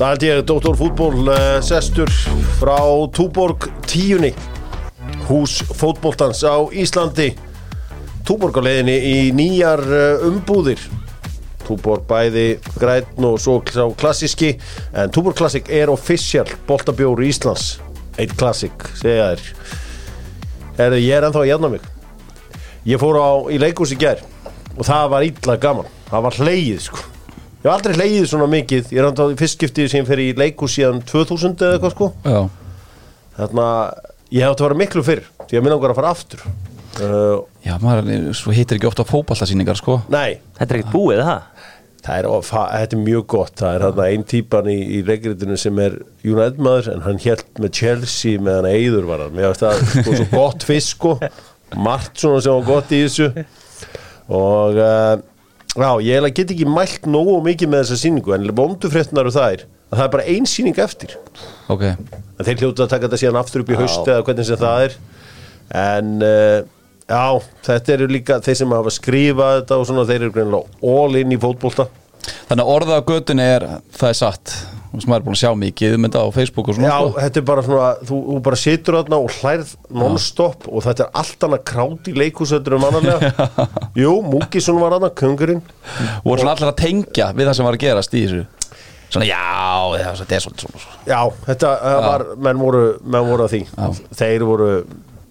Það held ég Dr. Fútból uh, sestur frá Túborg tíunni. Hús fótbóltans á Íslandi. Túborg á leiðinni í nýjar uh, umbúðir. Túborg bæði græn og svo klassíski en Túborg klassik er official boltabjóru Íslands. Eitt klassik, segja þér. Herðu, ég er ennþá að jæfna mig. Ég fór á í leikús í gær og það var illa gaman. Það var hleið sko Ég hef aldrei hleyið svona mikið, ég er andað í fyrstskiptið sem fer í leikus síðan 2000 eða eitthvað sko. Já, Þannig að ég hef átt að vera miklu fyrr, því að minna okkar að fara aftur. Uh, já maður svo hittir ekki ofta fótballasýningar sko. Nei, Þetta er ekkert búið, það? það er, of, þetta er mjög gott, það er þarna einn típan í, í leikritinu sem er United maður en hann held með Chelsea með hann Eiður var hann, mér finnst það sko, svo gott fisk sko, margt svona sem var gott í þessu. Og uh, já, ég get ekki mælt nógu mikið með þessa sýningu en bóndufréttunar og það er að það er bara ein sýning eftir. Ok, en þeir hljóta að taka þetta síðan aftur upp í haust eða hvernig sem það er. En uh, já, þetta eru líka þeir sem hafa skrifað þetta og svona þeir eru all in í fótbolta. Þannig að orða á götunni er það er satt, sem maður er búin að sjá mikið um þetta á Facebook og svona Já, sko. þetta er bara svona, þú, þú bara situr þarna og hlærð non-stop og þetta er allt annað krát í leikhúsöldur um annarlega Jú, Múkisson var annað, kungurinn og svona allir að tengja við það sem var að gerast í þessu? Svona já, er þetta er svolítið svona Já, þetta uh, var, menn voru, menn voru að því. Já. Þeir voru,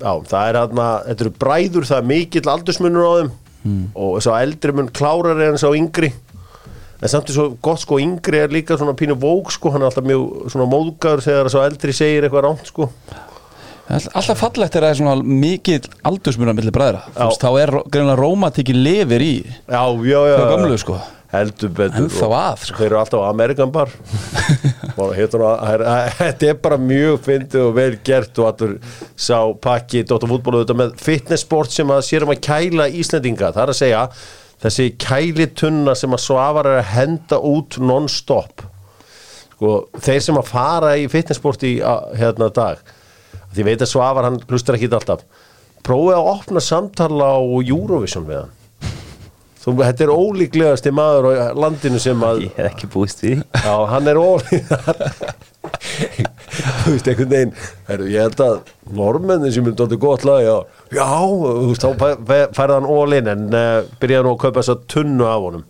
já, það er þarna, þetta eru bræður, það er mikill aldursmunur á þeim. Hmm. og sá eldri mun klárari en sá yngri en samt er svo gott sko, yngri er líka svona pínu vók sko, hann er alltaf mjög svona móðgar þegar sá eldri segir eitthvað ránt sko. All- Alltaf fallegt er að það er svona mikið aldursmurna millir bræðra. Þú veist, þá er greinlega rómatíkin lifir í Já, já, já Hjá gömlu, sko. Heldur betur Ennþá og að, sko. Þeir eru alltaf Amerikan bar. Og að- það er- Þetta er bara mjög fyndið og vel gert og allur sá pakki Dóttar fútbólu þetta með fitnessport sem að sérum að kæla Íslendinga. Það er að segja þessi kælitunna sem að svafar er að henda út non-stop. Sko, þeir sem að fara í fitnessport í að- hérna dag því veit að Svavar hann hlustar ekki alltaf. Prófið að opna samtala á Eurovision við hann Þú, þetta er ólíklegasti maður á landinu sem að Ég hef ekki búist því. já, hann er ólíklegasti þú veist, einhvern veginn heru, ég held að normennin sem er dálítið gott lag, já, já þú veist, þá fæ- fæ- færði hann ólinn en uh, byrjaði nú að kaupa þessa tunnu af honum.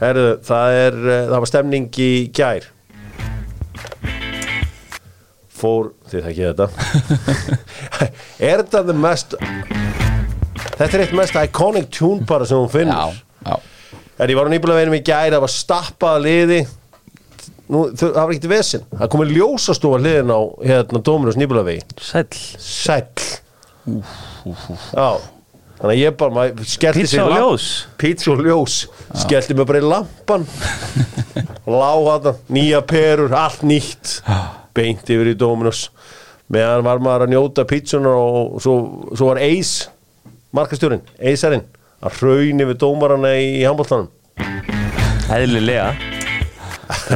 Herðu, það er uh, það var stemning í gær. Fór, þið þekki þetta. Er þetta the mest þetta er eitt mest iconic tune bara sem hún finnur. Já, já, er ég var á nýbúlega veinum í gær það var stappað liði. Nú, það var ekkert vesinn það komið ljósastofa liðin á hérna Dominus nýbúlega vegi Sæll. sæll já. Þannig að ég bara Pizza og ljós. pizza og ljós. Skellti mig bara í lampan. Lá hann nýja perur, allt nýtt. Beint yfir í Dominus. Meðan var maður að njóta pizzunar og svo, svo var Ace markastjórin, Acearinn að raun yfir dómarana í handbóltanum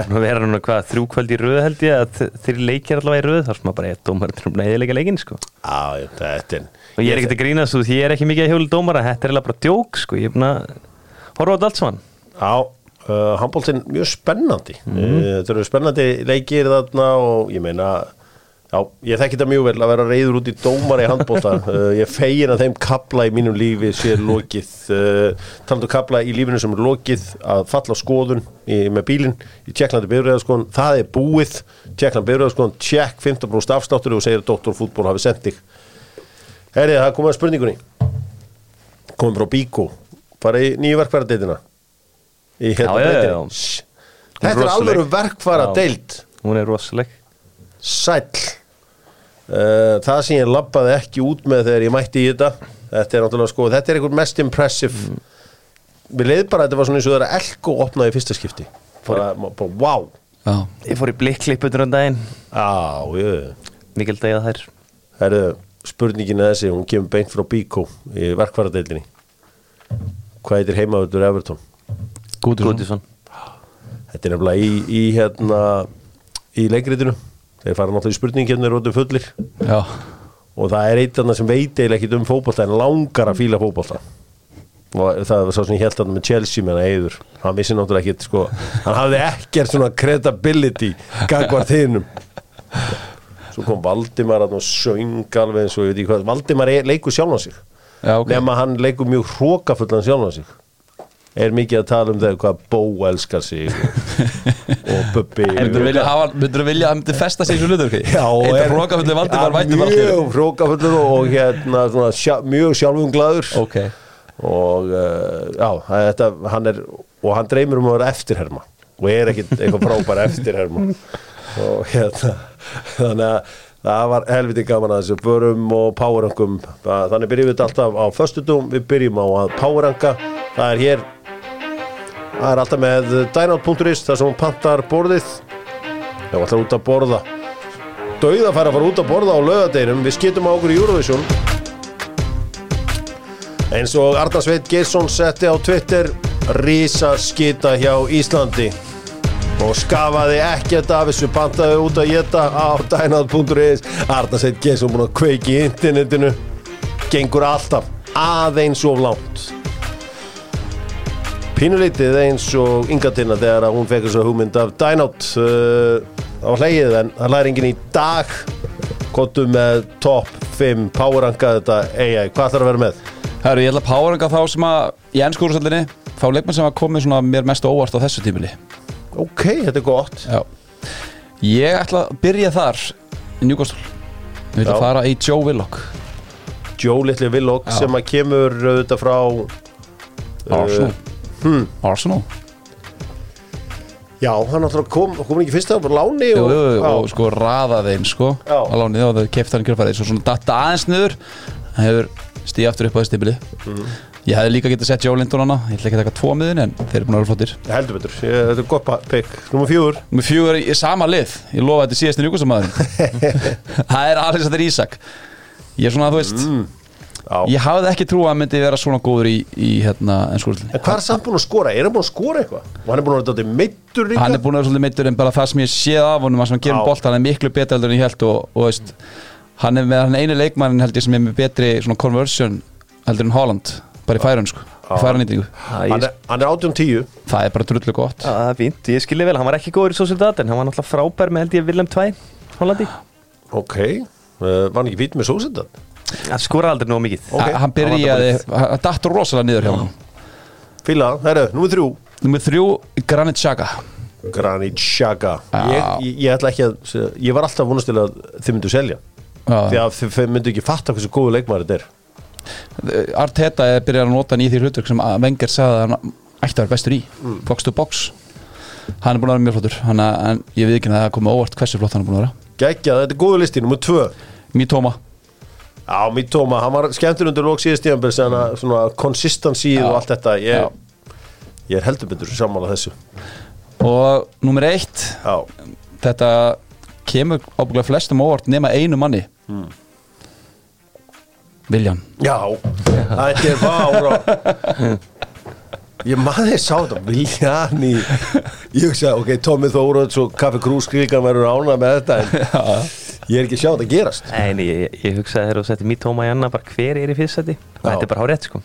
er nú að vera núna hvað, þrjú kvöld í röð held ég að þeir leikir allavega í röð þá sem maður bara er dómar til að eðilega leikin sko. Já, þetta er Og ég er ekkert að grína svo því ég er ekki mikið að hjóla dómara, þetta er eiginlega bara djók sko, ég er búin að horfa á þetta allt saman. Já, uh, handbóltinn mjög spennandi mm. Þetta eru spennandi leikir þarna og ég meina Já, ég þekki þetta mjög vel að vera reyður út í dómara í handbólta uh, Ég fegin að þeim kapla í mínum lífi sé lokið. Uh, Talandu kapla í lífinu sem er lokið að falla á skoðun í, með bílinn í Tjekklandi bifræðaskoðun Það er búið, Tjekkland bifræðaskoðun Tjekk 15% afstáttur og segir að Dr. Fútból hafi sendt þig. Herrið, það komið að spurningunni. Komum frá Bíkó fara í nýju verkfæradeitina í hérna er þetta er alveg verkfæra deild Hún er rosaleg. sæll. uh, það sem ég labbaði ekki út með þegar ég mætti í þetta þetta er náttúrulega sko, þetta er einhver mest impressive við leið bara að þetta var svona eins og það er elko opnaði í fyrsta skipti. Bara, bara wow. Já. Ég fór í blikklipputur um daginn, á, jöðu mikil dagið þær. Herðu, spurningin er þessi, hún kemur beint frá Bíkó í verkfæradeildinni. Hvað heitir heimaður Everton? Gúdusson Gútisson. Þetta er nefnilega í, í hérna í leikritinu þeir fara náttúrulega í spurningkefnir og þetta fullir. Já, og það er eitt annað sem veit eiginlega ekkit um fótbolta en langar að fíla fótbolta. Og það var svo sem ég held að með Chelsea með hann eður, hann vissi náttúrulega ekkit sko, hann hafði ekkert svona credibility gagvart hinnum svo kom Valdimar að söng alveg eins og ég veit ekki hvað. Valdimar er, leikur sjálf á sig. Já, ok. Nema hann leikur mjög hrókafullan sjálf á sig er mikið að tala um það hvað Bó elskar sig og, Bubbi Myndur þú vilja að myndi festa sig í þessu hlutur? Já, er- af hrókafullu Valdimar Ja, vætti bara Mjög hrókafullur og, hérna svona, sjá, mjög sjálfumglaður. Ok. Og uh, já, þetta, hann er og hann dreymir um að vera eftirherma og er ekkit eitthvað frábær eftirherma. Og hérna þannig að það var helviti gaman að þessu börum og powerangum þannig byrjum við alltaf á föstudum við byrjum á að poweranga það er hér það er alltaf með dynout.is þar sem hún pantar borðið. Var alltaf út að borða. Dauða fara að fara út að borða á laugadeginum við skiptum á okkur í Eurovision. Eins og Arnar Sveit Geirsson setti á Twitter Rísa skita hjá Íslandi. Og skafaði ekkert af þessu pantaði út að geta á dænað.is Arnar Sveit Geirsson búin að kveiki í internetinu. Gengur alltaf aðeins of langt pínulítið eins og yngatina þegar að hún fekk þessu hugmynd af Dynout uh, á hlegið en það læri enginn í dag. Kottu með top 5 powerranka þetta AI, hvað þarf að vera með? Herru, ég ætla að poweranga þá sem að í ennskúrúsaldinni þá leikmenn sem að komið svona mér mest óvart á þessu tímili. Ok, þetta er gott. Já. Ég ætla að byrja þar í Newcastle. Við ætla að fara í Joe Willock. Joe Little Willock Já. sem að kemur auðvitað frá Arsenal hmm. Arsenal. Já, hann náttúrulega kom, kom ekki fyrst að láni Jú, og, jú, jú, já, og sko raðaði einn sko. Já. á lánið og þau kefti hann kjörfærið svo svona datta aðeins niður. Hann hefur stíð aftur upp á þessi tímili Mhm. Ég hefði líka getað sett Joe Linton hana. Ég ætla ekki að taka tvo miðin en þeir eru búin að vera flottir. Heldur betur, ég, þetta er gott pick. Númer fjögur, Númer fjögur í sama lið. Ég lofa að þetta er síðast í njúkastamæður Það er Alexander Isak. Ég er svona, þú veist Mm. Ég hafði ekki trú að hann myndi vera svona góður í, í hérna, ennskúrlinni En hvað er samt búin að skora? Er hann búin að skora eitthvað? Og hann er búin að vera þetta meittur líka? Hann er búin að vera svolítið meittur en bara það sem ég séð af honum að sem hann gerir Já. bolt, hann er miklu betur heldur en ég held og, og veist, hann er með hann einu leikmann held ég sem er með betri svona conversion heldur en Holland, bara í færun sko, í færunýtingu, Hann er, hann er 18-10 það er bara drullu gott Já, það er fínt, ég skilji vel, hann var ekki góður í Sociedad en hann var náttúrulega frábær með held ég Willem 2 Hollandi, Ok, uh, var hann ekki fýtt með sósendan? Hann skora aldrei nóg mikið. Ok, hann byrjaði, hann dattur rosalega niður hjá hann Fíla, herru, númer þrjú. Númer þrjú, Granit Xhaka. Granit Xhaka. Ég, ég, ég ætla ekki að Ég var alltaf vonast til að þið myndu selja. Því Já, að þið, þið myndu ekki fatta hversu góðu leikmaður þetta er. Arteta er byrjað að nota hann í því hlutverk sem Wenger sagði að hann ætti að vera bestur í. Mm. box to box. Hann er búin að vera mjög flottur. Hann, en ég við ekki að það komið óvart hversu flott hann er búin að vera. Gekkja, þetta er góðu listi, númer tvö. Mitoma Já, Mitoma, hann var skemmtur undir lók síðast tíðanbel sem að svona consistency Já. og allt þetta ég, Já. ég er heldur betur sammála þessu og nummer eitt Já, þetta kemur ábygglega flestum óvart nema einu manni Hmm. Viljan Já, þetta er fára Ég maður sá þetta Viljan í Ég hugsa, ok, Tommy Þóraðs og Kaffi Krús Kríkan verður ána með þetta en ég er ekki að sjá þetta gerast. Nei, nei, ég, ég hugsaði þegar þú setti mít tóma í anna bara hver er í fyrstætti þetta er bara hár rétt sko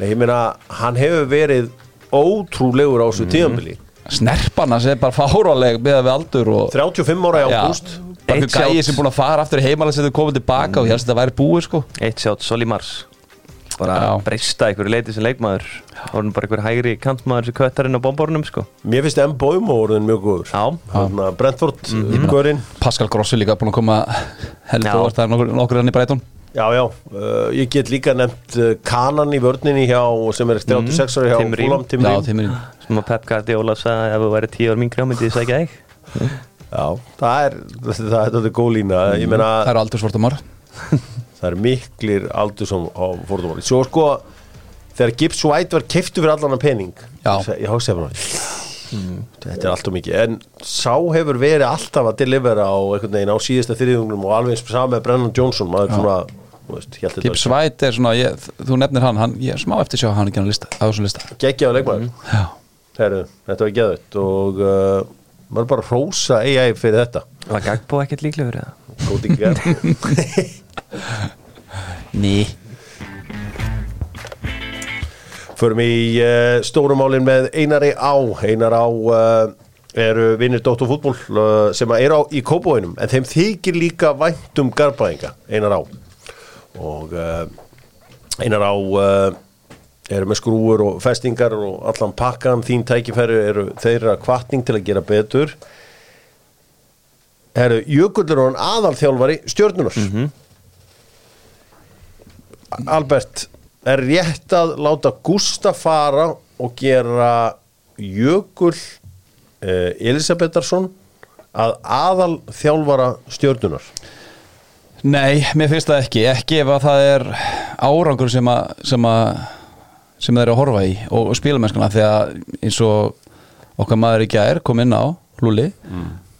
Nei, ég meina, hann hefur verið ótrúlegur á þessu mm. tíðanbili Snerpan hans er bara fáraleg með við aldur og 35 ára í ágúst. Bara Eitt einhver gæi shot. sem búin að fara aftur í heimalega sem þau komið tilbaka og ég helst að þetta væri búið sko. Eitt sjátt Soli Mars bara Já. breysta einhverju leiti sem leikmaður. Orðin bara einhver hægri kantmaður sem köttarinn á bomborunum sko. Mér finnst M. Boimo orðin mjög góður. Að Brentford, mm. Görinn Pascal Grossi líka búin að koma heldur óvart það er nokkur, nokkur hann í Breitón Já, já, uh, ég get líka nefnt uh, Kanan í vörninni hjá, sem er 36 ári hjá Tim Ream. Fulham, Tim Já, Ream. tímurinn sem að Pep Guardiola sagði ef þú væri 10 ár mingri á myndi ég sækja þig. Já, það er, það, það, það er góð lína. Ég meina, Það eru aldur svartamar það er miklir aldur sem á fórtumáli Svo sko, þegar Gibbs White var keiftu fyrir allan Já. Ég hási að Þetta er alltaf mikið. En sá hefur verið alltaf að delivera á einhvern veginn á síðasta þriðjungnum og alveg eins saman með Brennan Johnson maður svona, þú veist, Gibbs White er svona, ég, þú nefnir hann, hann ég er smá eftir sjá hann ekki á lista, þessum lista. Geggjaðu leikmaður. Já, Heru, þetta var geðvægt og uh, maður bara hrósa AI fyrir þetta. Var Gagbo ekkert líklegur eða? góð ekki ný. Förum í uh, stórumálin með Einari Á. Einar Á uh, eru vinnir Dóttur fútból uh, sem eru á í kópóinum en þeim þykir líka væntum garbaðinga Einar Á. Og Einar Á eru með skrúur og festingar og allan pakkan þín tækifæri eru þeirra kvartning til að gera betur. Jökullur og hann aðalþjálfari stjörnunar Albert er rétt að láta Gústa fara og gera Jökull eh, Elisabetharsson að aðal þjálfara stjörnunar Nei, mér finnst það ekki. Ekki ef að það er árangur sem að sem að sem þeir eru að horfa í og, og spílamennskuna því að eins og okkar maður ekki að er kom inn á Lúli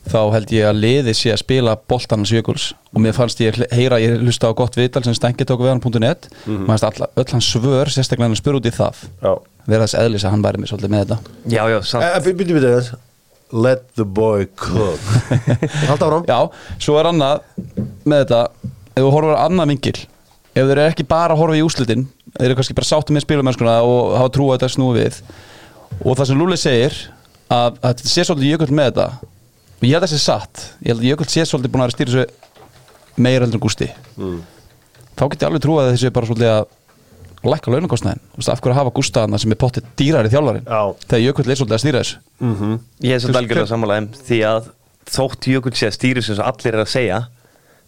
þá held ég að liði sé að spila boltanans jökuls. Og mér fannst ég heyra, ég hlusta á gott viðtal sem Stengi tók við hann.net mm -hmm. maður fannst alla, öll hans svör sérstaklega hann spyr út í það þess eðlis að hann væri mér svolítið með þetta. Já, já, samt. Eh, Byrju, byrju, byrju Let the boy cook. Halda áram Já, svo er annað með þetta. Ef þú horfur á annað vingil ef þeir eru ekki bara að horfa í úslitin þeir eru kannski bara sáttu með spilumennskuna og hafa trú að þetta snúi við. Og það sem Lúli segir að, að þetta sé svolítið jökull með þetta og ég held að það sé satt. Ég held að jökull sé svolítið búin að stýra þessu meira heldur en gústi. Þá get ég alveg trú að þessi bara svolítið að lækka launakostnæðin Þú veist, af hverju að hafa gústaðana sem er pottið dýrar í þjálfarin Já. þegar jökull er svolítið að stýra þessu. Ég er svolítið algjörlega sammálaðum því að þótt Jökull sé að stýru sem svo allir er að segja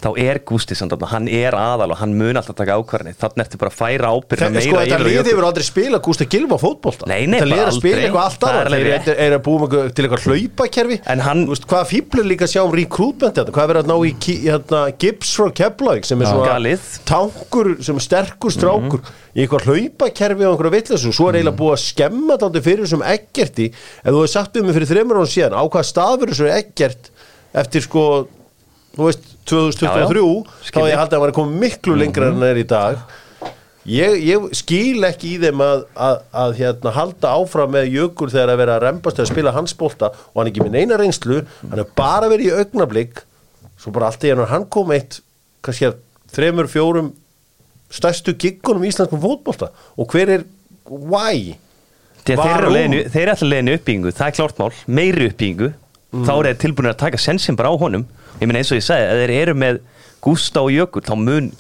þá er Gústi samt þarna, hann er aðal og hann mun alltaf taka ákvarðinni þannig ertu bara að færa ábyrgna meira sko, þetta yfir á liði hefur aldrei spila Gústa Gilva fótbolta. Nei, nei, Þetta liði bara er að spila aldrei. eitthvað allt Það er annað. alveg Þeir eru- að búa með til eitthvað hlaupakerfi. En hann- Þú veist, Hvaða fíblir líka sjá um recruitment þetta Hvað er verið að ná í hérna, Gibbs frá Keflavík sem er svona Galið. tankur sem er sterkur strákur í eitthvað hlaupakerfi og einhverja vitlesu svo er eiginlega búið að skemma þetta fyrir þessum ekkerti ef þú hefði sagt við mig fyrir þreymur án síðan á hvaða stað verður þessu ekkert eftir sko þú veist 2023 Já, já. þá ég. haldið að hann var komið miklu lengra en hann er í dag. Ég, ég skil ekki í þeim að, að, að hérna, halda áfram með jökul þegar að vera að rembast eða spila hansbolta og hann er ekki með neina reynslu hann er bara verið í augnablík svo bara allt í hann hann kom eitt kannski að þremur, fjórum stærstu giggunum í íslenskum fótbolta. Og hver er, why? Að þeir eru alltaf leiðinu uppbyggingu, það er klárt mál, meiri uppbyggingu. Þá eru þeir tilbúinir að taka sensin bara á honum ég meina eins og ég sagði, ef þeir eru með Gústa og Jökull, þá mun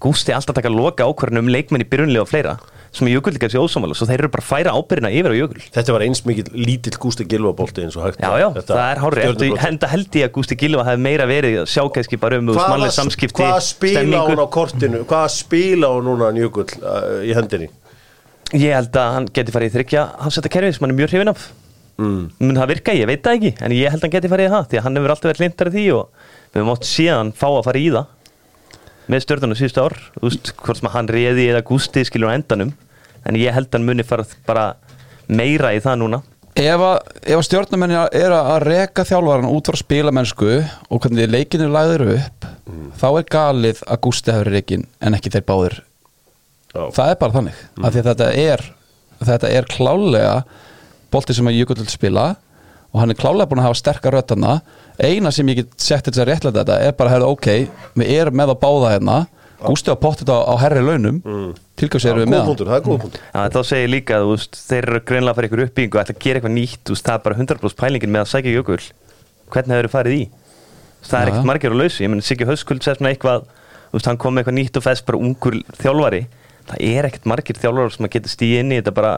Gústi alltaf taka loka ákvarðinu um leikmenn í byrjunlega og fleira, sem Jökull líka sér ósámála svo þeir eru bara að færa ábyrðina yfir á Jökull. Þetta var eins mikið lítill gústi gilvabolti eins og hægt Já, já, Þetta það er hárið. Henda held ég að Gústi Gilva hefði meira verið að sjá kannski bara um mannlega samskipti Hvað spila hún á kortinu? Hvað spila hún núna Jökull uh, í hendinni? Ég held að hann geti farið í þryggja hafsetta kerfi sem hann er mjög hrifin af mm. Mun það virka, ég veit það ekki En ég held að hann geti farið í það Því að hann hefur alltaf verið hlindar í því Og við höfum átt síðan fá að fara í það Með stjórnum síðustu ár veist, hvort sem hann reði eða gústi skilur á endanum En ég held að hann muni fara bara meira í það núna Ef að, ef að stjórnamenn er að reka þjálfaran út frá spilamennsku og hvernig leikinu lagður upp þá er galið að Gústi hefur reikin en ekki þeir báðir Já. það er bara þannig af því að þetta er þetta er klálega bolti sem að Jökull vil spila og hann er klálega búin að hafa sterkar röddana eina sem ég get sett til þess að réttlega þetta er bara að herra ok, við erum með að báða hérna. Gústi á pottit á, á herri launum. Mm. tilkvæmst erum við með hann. það er góð punktur. Já, þá segir ég líka að þeir eru greinlega að fara ykkur uppbyggingu og ætla að gera eitthvað nýtt veist, það er bara 100% pælingin með að sækja jökul hvernig hefur farið í? Það er ekkert margir á lausu, ég menn Siggi Hauskuld sér svona eitthvað, veist, hann kom með eitthvað nýtt og fest bara ungur þjálfari. Það er ekkert margir þjálfarar sem að geta stíð inn í þetta bara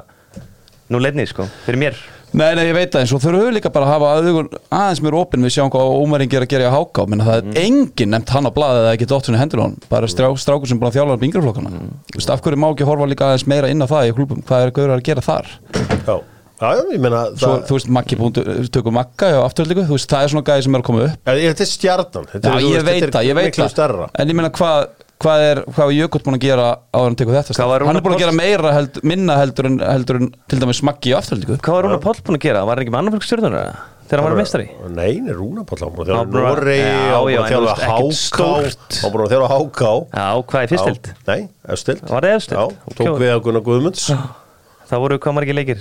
nú leidni, sko, fyrir mér. Nei, nei, ég veit það eins og þurfum við líka bara að hafa augun aðeins mér opinn við sjáum hvað ómæringi er að gera í háká menn það er enginn nefnt hann á blaði eða ekki dóttunni hendur hann bara strá, strákur sem búin að þjálfa um yngreflokkana mm. Vist, af hverju má ekki horfa líka aðeins meira inn á það í klubum, hvað er gauður að gera þar? Já, já, já, ég meina Svo, það, þú veist, Maggi búin, tökum Magga á afturlíku, þú veist, það er svona gæði sem er að koma upp. Já, ég- Þetta er stjarnan. Þetta Já, er, þú ég veist, þetta það, er ég veit miklu það. stærra. En ég meina, hvað hvað er, hvað er Jökull búin að gera á hann tekur þetta starf? Hann er búin að gera meira held, minna heldur en, heldur en til dæmis Maggi á afturlíku Hvað var Rúnar Páll búin að gera? Var hann ekki með annar fólk stjórnunar þegar hann var meistari? Nei, nei, Rúnapall Hann búin að Noregi Já, Hann búin að ekkert Háká. Hann búin að þjálfa Háká Já, hvað er fyrstild? Nei, efstild Var það efstild? Já, tók við að Gunnar Guðmunds Það voru hvað margir leikir?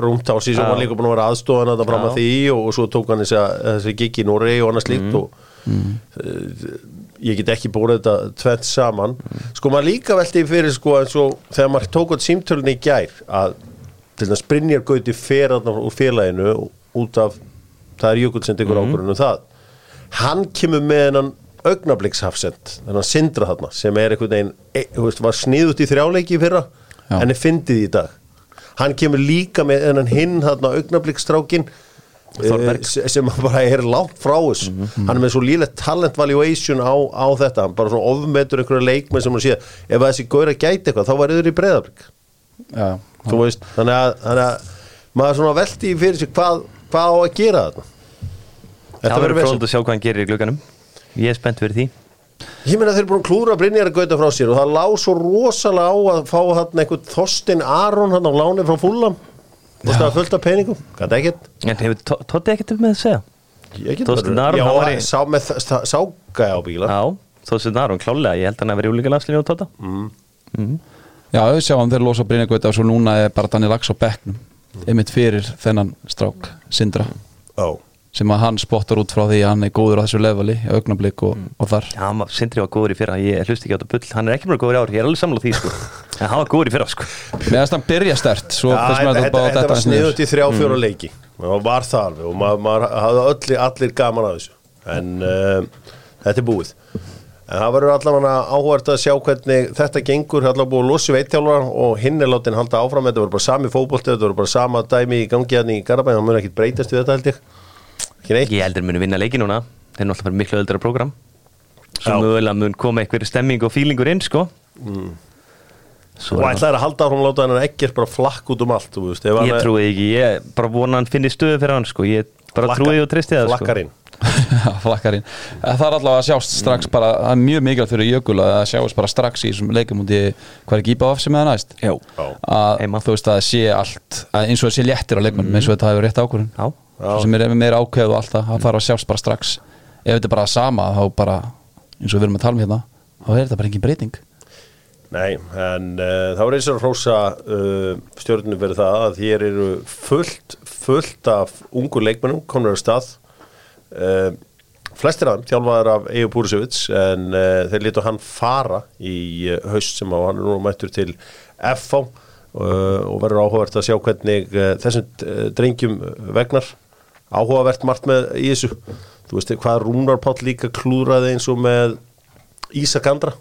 Rúmt á sísón var líka búin að vera aðstofan að það fram að því og, og svo tók hann þessi, þessi gig í Noregi og annað slíkt Mm. og uh, ég get ekki búið þetta tvent saman sko maður líka velti fyrir sko eins og þegar maður tók átt símtölunni í gær að til þess að Brynjar Gauti fer þarna úr félaginu út af það er Jökull sem tekur ákvörðun um það hann kemur með hennan augnablikshafsend þennan sindra þarna sem er einhvern veginn, e, þú veist, var sniðut í þrjáleiki fyrra Já. en er fyndið í dag hann kemur líka með hennan hinn þarna. Eh, sem bara er langt frá þess hann er með svo lílegt talent valuation á, á þetta, hann bara svona ofmetur einhverja leikmenn sem hann sé, ef þessi góður að gæti eitthvað, þá var yfir í breyðablík Já, þú veist, þannig að, þannig að maður svona velti fyrir sig hvað, hvað á að gera þarna. Það verður frónd að sjá hvað hann gerir í glugganum. Ég er spennt fyrir því. Ég meina þeir eru búin að klúra Brynjar að gauta frá sér og það lá svo rosalega á að fá hann einhvern Þorstein Aron hann á láni frá Fúlam og það fullt af peningum, gæti ekkert. En hefur Tóti ekkert um með að segja? Já, hann var í- sá með ságæja á bíla. Já, Aron klálega Ég held hann að vera í úlíka landslínu og Tóta Já, við sjáum þeir losa Brynja Gauta og svo núna er bara Danni Lax á bekknum. Einmitt fyrir þennan strák Sindra. Já, sem að hann spottar út frá því að hann er góður á þessu leveli í augnablik og, og þar. Já, Sindri var góður í fyrra Ég hlusti ekki á þetta bull. Hann er ekki mjög góður í ár Ég er alveg sammála því sko. En hann var góður í fyrra sko. Meðan hann byrja stert svo Já, þetta, var sniðut í þrjá fjóra leiki. Og var það alveg og maður, maður hafði allir, allir gaman að þessu. En uh, þetta er búið. En það verður allavega áhvert að sjá hvernig þetta gengur, það er allavega búið að losi veittjálfara og hinn er látin halda áfram. Þetta verður bara sami fótbolti, þetta verður bara sama dæmi í gangi hérna í Garabæn, það mun ekkit breytast við þetta held ég. ekki Ég heldur muni vinna leiki núna. Þeir eru náttúrulega bara miklu öldra program Svo mögulega mun koma einhver stemming og fílingur inn sko. Svo og ætlaði að halda áfram að láta hennar ekkert bara flakk út um allt þú veist, hann Ég er- trúi ekki. Ég bara vona hann finni stöðu fyrir hann sko. Ég bara Flakkar- trúi og tristi það sko. flakkarinn Já, flakkarinn það er allavega að sjást strax bara það er mjög mikilvægt fyrir Jökul að það sjást bara strax í þessum leikum út í hvað er ekki íbáð sem er það næst að þú veist að sé allt að eins og það sé léttir á leikmennum eins og þetta hefur rétt. Svo sem er meira ákveð og allt það það þarf að sjást bara strax. Ef þetta er bara sama þá bara eins og við erum að tala um hérna þá er þetta bara engin breyting. Nei, en uh, það var eins og hrósa uh, stjórnum verið það að hér eru fullt, fullt af ungu leikmennum komnur á stað. Uh, flestir af þeim þjálfaðar af Eyju Púrisevits en þeir lítu hann fara í haust sem á hann er nú mættur til uh, og verður áhugavert að sjá hvernig þessum drengjum vegnar áhugavert margt með í þessu. Þú veist hvað Rúnar Páll líka klúraði eins og með Ísak Andra.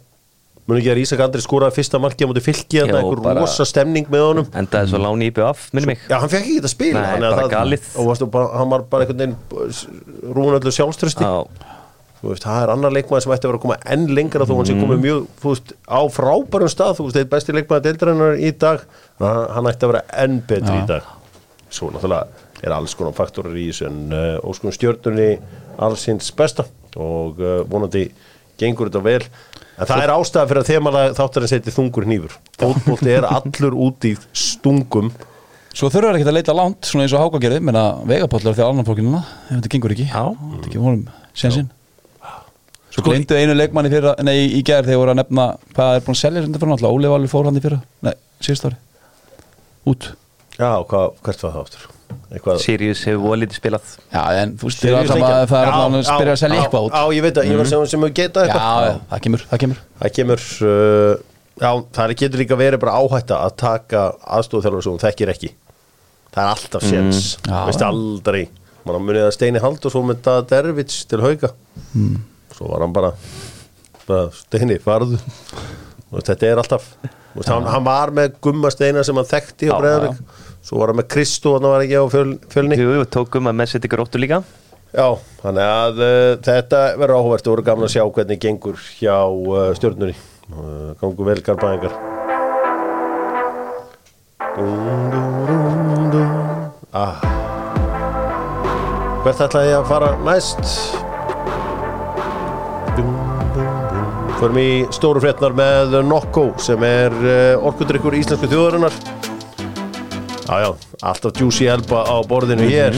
Muni ekki að Ísak Andri skoraði fyrsta marki á móti fylki Jó, þannig einhver bara- rosa stemning með honum. Endaði svo láni í BF, minni mig. Já, hann fekk ekki þetta spila Nei, bara það- og varstu, bara, hann var bara einhvern veginn rúin öllu sjálfströsti veist, það er annar leikmaður sem ætti að vera að koma enn lengra þó hann Mm. sé komið mjög þú veist, á frábærum stað, þú veist, eitt besti leikmaður deildrænar í dag, hann, hann ætti að vera enn betri Já. í dag. Svo náttúrulega er alls konar faktorar í þessu en uh, óskum stjörnunni allsins besta og uh, vonandi gengur þetta vel. En það er ástæða fyrir að þemalega þáttarinn seti þungur hnífur. Fótbolti er allur út í stungum. Svo þurfa ekki að leita langt svona eins og Háka gerði menna vegapollar þegar annan fólkinu ef þetta gengur ekki. Já. Þetta ekki vonum sensinn Svo glindu einu leikmanni fyrir, nei, í gær þegar voru að nefna hvað er búin að selja þetta fyrir náttúrulega. Óli Valur fór hann í fyrra, nei, síðust ári út. Já, hvað, hvert var það áttur? Eitthvað Sirius hefur volítið spilað. Já, en þú veist, það er að það er að spyrja að selja eitthvað út. Já, ég veit að ég var sem, sem hefur getað eitthvað. Já, það kemur, það kemur. Það kemur uh, Já, það er- getur líka verið bara áhætta að taka aðstofþjálfur sem hún þekkir ekki. Það er alltaf séns. Mm. Já, Veist aldrei. Man munið að Steini Hald og svo með það Dervits til hauga Mm. Svo var hann bara, bara Steini, farðu. Og þetta er alltaf hann, hann var með Gumma Steina sem hann þekkti Já, Breiðavík Svo var hann með Kristó hann var ekki á fjöl, fjölni? Jú, við tókum að messið ykkur óttu líka. Já, þannig að uh, þetta verður áhugavert og voru gaman að sjá hvernig gengur hjá uh, stjórnunni uh, gangu vel garbaðingar ah. Hvert ætla ég að fara næst? Förum í stóru fréttnar með Nokko sem er uh, orkudrykkur íslensku þjóðarinnar Já, já, alltaf juicy elba á borðinu hér.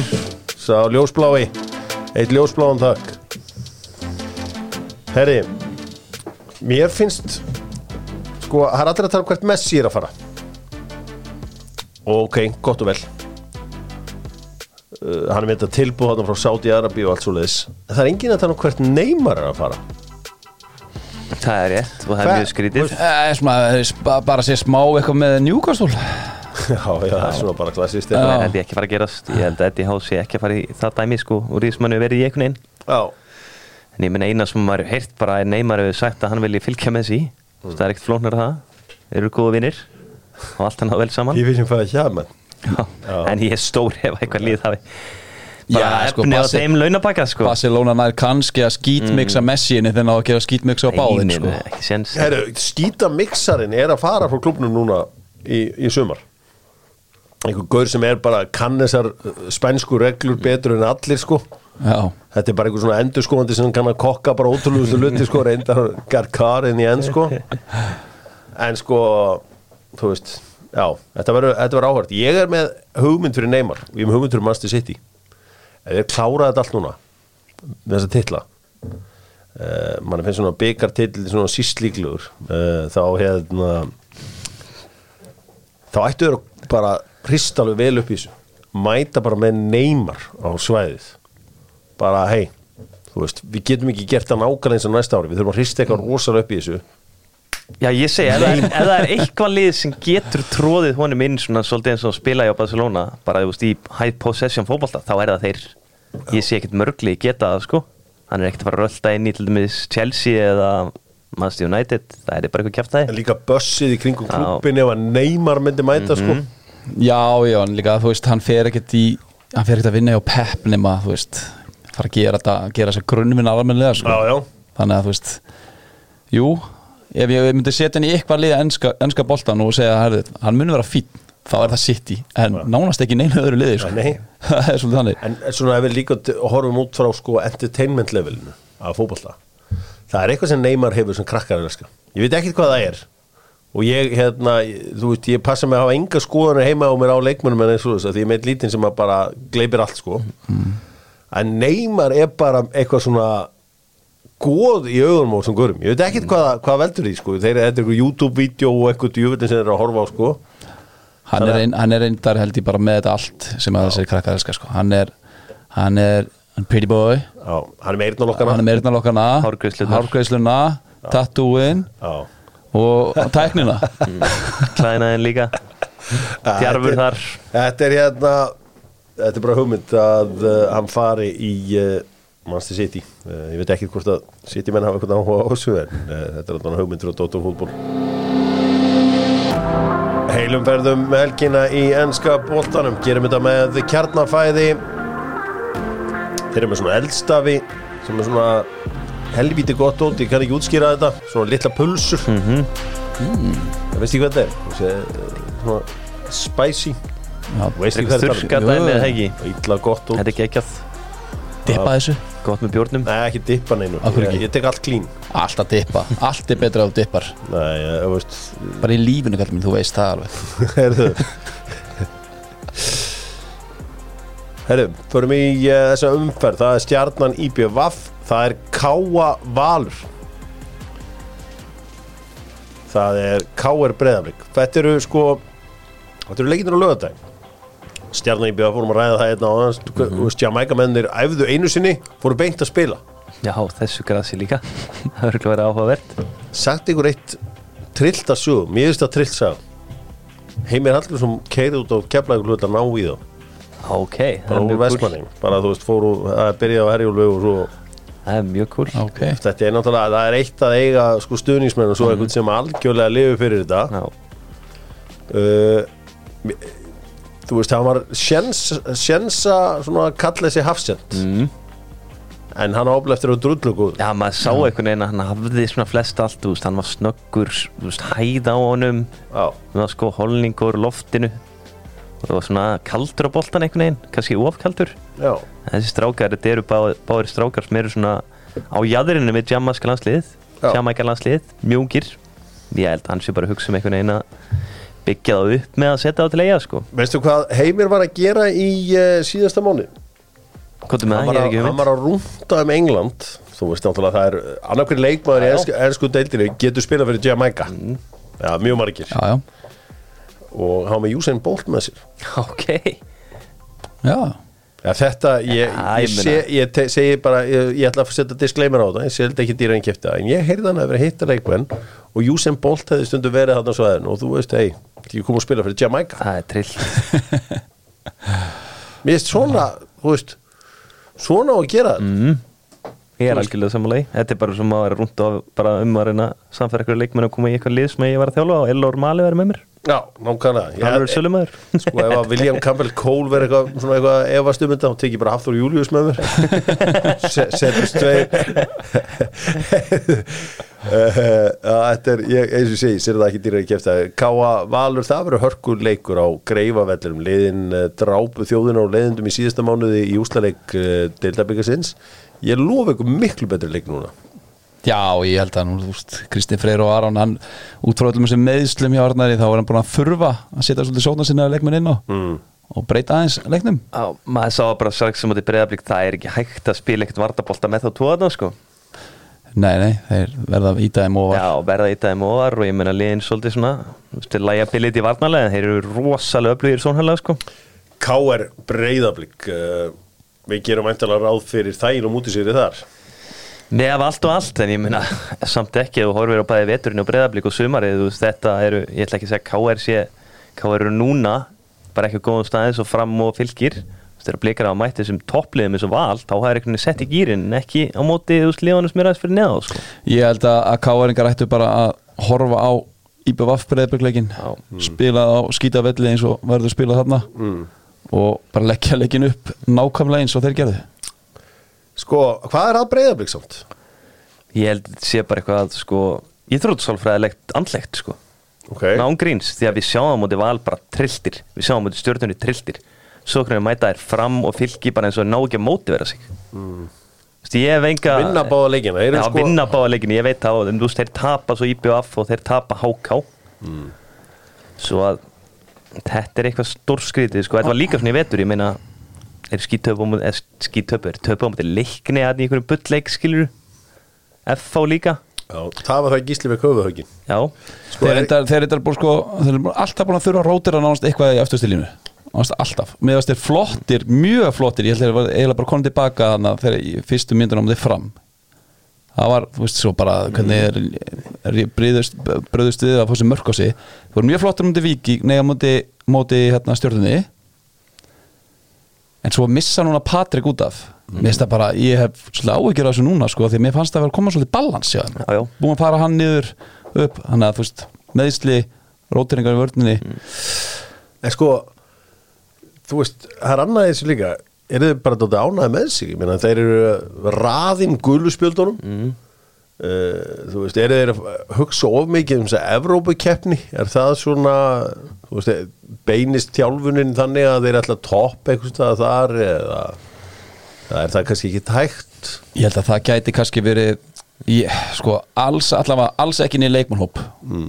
Sá ljósblái Eitt ljósbláan takk Herri Mér finnst Sko, það er allir að tala um hvert Messi er að fara. Ok, gott og vel. Uh, Hann er með þetta tilbúð þarna frá Saudi Arabi og allt svo leiðis Það er enginn að tala um hvert Neymar er að fara. Það er rétt og það er mjög skrítið. Eh, svona, sp- bara sé smá eitthvað með Newcastle Já, já, það er svona bara klassist Það Já. held ég ekki fara að gerast. Ég held að Eddie House sé ekki að fara í það dæmi sko. Og Rísmannu verið í einhvern veginn. Já, En ég menn eina sem maður heyrt bara er Neymar hefur sagt að hann vilji fylgja með sí Það er ekkert flóknar það. Þeir eru góða vinnir og allt hann á vel saman. Ég finnst sem fæði hjá menn Já. En ég er stór ef eitthvað líð hafi Já, Bara sko, efni á þeim launapakka sko. Barcelona nær kannski að skítmixa Messi inni þegar það á að gera skítmixa á báðin sko. nei, ekki séns. Herru, skýta mixarinn er að fara frá klubnum núna í, í sumar einhver gaur sem er bara kann þessar uh, spænsku reglur betur en allir sko. Já, Þetta er bara einhver svona endurskóandi sem kann að kokka bara ótrúlegustu luti sko reyndar Garkar inn í enn sko. En sko þú veist, já, þetta verður áhört. Ég er með hugmynd fyrir Neymar og ég er með hugmynd fyrir Manchester City. Ef ég klára þetta allt núna með þessa titla uh, mann finnst svona byggartill svona síst líklugur uh, þá hérna þá ættu þau bara hrist alveg vel upp í þessu. Mæta bara með Neymar á svæðið. Bara hei þú veist, við getum ekki gert það nákvæmlega eins og næsta ári. Við þurfum að hrista eitthvað rosalega upp í þessu. Já, ég segi, ef, það ef það er eitthvað lið sem getur tróðið honum inn svona svolítið eins og spila í á Barcelona bara þú veist í high possession fótbolta þá er það þeir, ég sé ekkert mörgli geta það sko, hann er ekkert að fara að rölda inn í til dæmis Chelsea eða Manchester United, það er bara eitthvað kæft en líka bössið í kringum klubbin ef að Neymar myndi mæta sko já, já, en líka þú veist, hann fer ekkert í hann fer ekkert að vinna hjá Pep nema, þú veist fara að gera þetta, gera þessa grunnvinn almennilega sko. já, já, þannig að þú veist jú, ef ég myndi setja hann í eitthvað liða enska, enska boltan og segja herri, hann muni vera fín, þá er það City en nánast ekki neina öðru liði sko. Nei. það er svolítið þannig en svona ef við líka horfum út frá sko entertainment levelinu af fótbolta það er eitthvað sem Neymar hefur sem krakkar elska ég veit ekkert hvað það er og ég, hérna, þú veist, ég passa mig að hafa enga skoðanir heima á mér á leikmönum en eins og þess að því ég meit lítinn sem að bara gleipir allt sko. En Neymar er bara eitthvað svona góð í augunum á þessum gurum ég veit ekkert hvað, hvað veldur því sko. Þeir þetta er eitthvað YouTube-vídeó og eitthvað djúvöldin sem þeir eru að horfa á sko. Hann er, ein, hann er reyndar held ég bara með þetta allt sem að þessari krakkar elskar sko. hann er hann er hann pretty boy. Já, hann er meirinn á lokkana hann er og tæknina. Klæðinaðin líka. Djarfur þar. Þetta er hérna Þetta er bara hugmynd að uh, hann fari í uh, Manchester City. Uh, Ég veit ekki hvort að City menn hafa eitthvað áhuga á þessu en uh, þetta er þarna hugmyndur á Dóttor fútból Heilum ferðum með helgina í enska boltanum. Gerum þetta með kjarnafæði. Þeir eru með svona eldstafi sem er svona helvíti gott út, ég kann ekki útskýra þetta. Svona litla pulsur. Mm. -hmm. veist ekki hvað þetta er? Þessi, svona spicy. Já, veist ekki hvað þetta jú. það ekki? Illa gott út. Þetta er geggjað, dippa þessu. Gott með bjórnum. Nei, ekki dippa neinu. Af hverju ég, ekki? ég tek allt clean. Alltaf dippa, allt er betra þú dippar. Nei, ég, þú veist bara í lífinu kallum, þú veist það alveg. Herðu Herðu, förum í uh, þessa umferð. Það er stjarnan IBVF Það er Káa Valur. Það er Káar Breðaflik Þetta eru sko Þetta eru leikindur á lögadaginn Stjarnan IBVF fórum að ræða það einna á Þú veist, Jamaica mennir æfðu einu sinni Fóru beint að spila. Já, þessu grasi líka. Það verður vera áhugavert. Sagt ykkur eitt trillt að sögum, mér finnst það trillt sag Heimir Hallgrímsson keirði út á keflagur hlut að ná í þá. Ok, bara úr vestmanning, bara þú veist fóru að byrja á herjúlu og svo Það er mjög cool ok, þetta er náttúrulega, það er eitt að eiga sko stuðningsmenn og svo einhvern sem algjörlega lifi fyrir þetta. Já, uh, þú veist, það var sjens, sjensa svona að kalla þessi hafsend mm. en hann ábla eftir að drullu góð Já maður sá einhvern veginn að hann hafði svona flest allt, þú veist, hann var snöggur, þú veist, hæð á honum, Já, það var sko holningur loftinu og það var svona kaldur á boltan einhvern veginn, kannski ofkaldur. já, En Þessi strákar, þetta eru bá, báðir strákar sem eru svona á jæðrinu með jamaiska landslið, Já. jamaika landslið, mjúngir. Ég held að hann sé bara að hugsa um einhvern veginn að byggja það upp með að setja það til eiga, sko. veistu hvað Heimir var að gera í uh, síðasta mánu? Er með hann það? var, Ég er að, ekki hann um var að rúnda um England þú veist náttúrulega það er annarkværi leikmaður í ennsku, deildinu getur spilað fyrir Jamaica já, mjög margir já, já, og hann var með Usain Bolt með sér. Ok. já. Ja, þetta, ég, Já, ég, ég sé, ég te, segi bara ég, ég ætla að setja disclaimer á það ég þetta ekki dýra en kipta, en ég heyrði hann að vera hitta leikmenn og Usain Bolt hefði stundu verið þarna á svæðinu og þú veist, hei, ég kom að spila fyrir Jamaica. Það er trill. Mér veist svona, þú veist svona á að gera þetta. Mm. Ég er algjörlega samanlega Þetta er bara sem að vera rúnt og bara um að reyna samfæra ykkur leikmenn og koma í eitthvað lið sem ég var að þjálfa og Elor Mali verið með mér já, nákvæmlega. Það verður sölumæður sko, ef að William Campbell Cole verið eitthvað, svona eitthvað efast um þetta, þá tekið bara Hafþór Július með mér. Se- setjast tveir. Eh, Þetta er, ég, eins og segi, sér það ekki dýra í kefta Káa Valur, það verður hörkur leikur á greifavellurum, liðin uh, drápu þjóðina og leiðindum í síðasta mánuði í úslaleik deildabikarsins. Ég lofa ykkur miklu betri leik núna Já, ég held að nú, þú veist, Kristinn Freyr og Aron hann út frá öllum þessum meðslum hjá Arnari þá var hann búin að þurfa að setja svolítið sóna sinna leikmenn inn á mm. og breyta aðeins leiknum Já, maður sá bara strax sem að þið breyðablík það er ekki hægt að spila ekkert vartabólta með þá tóðan sko Nei, nei, þeir verða að íta þeim og Já, verða í daginn ofar og ég meina liðin svolítið svona þú veist, til liability varnalega þeir eru rosalega öflugir svonhælega sko K.R. Breiðablík uh, við gerum eintalega ráð fyrir þægin og mútið sér þar Með af allt og allt en ég meina samt ekki ef þú horfir á bæði veturinn og breyðablík og sumarið þú veist þetta eru, ég ætla ekki að segja KR sé KR eru núna bara ekki á góðum staðis og fram og fylgir þú veist þegar blikar á að mætti þessum toppliðum eins og val þá hafa einhvern veginn sett í gýrin en ekki á móti þú veist liðanum sem er aðeins fyrir neða sko. Ég held að, að K.R.ingar ættu bara að horfa á IBVF breyðbyrgleikin Já. spila á skítavelli eins og verður spilað þarna mm. og bara leggja leikin upp nákvæmlega eins og þeir gerðu Sko, hvað er að Breiðablík samt? Ég held að sé bara eitthvað að sko ég þrótt sálfræðilegt andlegt sko Okay. Nángríns, því að við sjáum á móti val bara trilltir, við sjáum á móti stjórnunni trilltir svo hvernig mæta þær fram og fylgi bara eins og ná ekki að mótivera sig mm. ég hef enga Vinna báða leikina Já, sko, vinna báða leikinu, ég veit það þú veist, þeir tapa svo IBF og þeir tapa HK Mm. svo að þetta er eitthvað stórskrítið sko, þetta var líka svona í vetur, ég meina er skítöpu, eða skítöpu er töpu á leikni að í einhverjum bullleik skilur FH líka. Já, það var það gísli með köfuhögin já, Sko, Þeir er- reyndar, þeir reyndar búin sko alltaf búin að þurfa að rótira nánast eitthvað í afturstilínu nánast alltaf, með þess þeir flottir mjög flottir, ég held að þeir var eiginlega bara konið tilbaka þannig að þeir í fyrstu myndunum á þeir fram. Það var, þú veist, svo bara hvernig er, er bröðust bröðust við að fá sér mörk á sig. Þeir voru mjög flottir um þetta viki, neða móti, móti hérna, stjórnunni en svo missa núna Patrik út af. Mér finnst það bara, ég hef svolítið áhyggjur af þessu núna sko, því að mér fannst það að vera að koma svolítið balans já, Já, já. búin að fara hann niður upp, hann að þú veist, meðsli rótiringar í vörninni. En sko, þú veist, það er annað þessu líka. Eru þið bara ánæði með sig? Ég meina þeir eru raðin guluspjöldunum mm. Þú veist, eru þeir að hugsa of mikið um þess að Evrópukeppni? Er það svona þú veist, beinist tjálfunin þannig að þeir ætla að toppa eitthvað þar eða það er það kannski ekki tækt ég held að það gæti kannski verið í, sko, alls, allavega alls ekki niður leikmannhóp.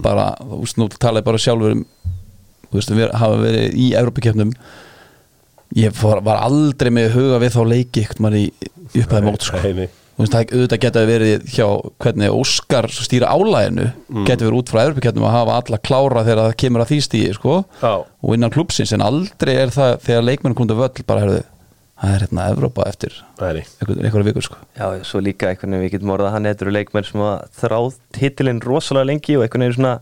Bara, þú veist, nú talaði bara sjálfur um þú veist, við hafa verið í Evrópikeppnum ég var, aldrei með huga við þá leiki ekkert maður í upphæði mót sko. Nei, nei. Þú veist, það auðvitað geta verið hjá hvernig Óskar stýra álæginu mm. geta verið út frá Evrópikeppnum að hafa alla klára þegar það kemur að því stíði sko. Og innan klúpsins en aldrei er það þegar leikmenn komið til völl bara herðu, það er hérna Evrópa eftir einhverja vikur sko. Já, svo líka einhvern veginn við getum orðað að hann eitthvað leikmenn sem að þráð titilinn rosalega lengi og einhvern veginn svona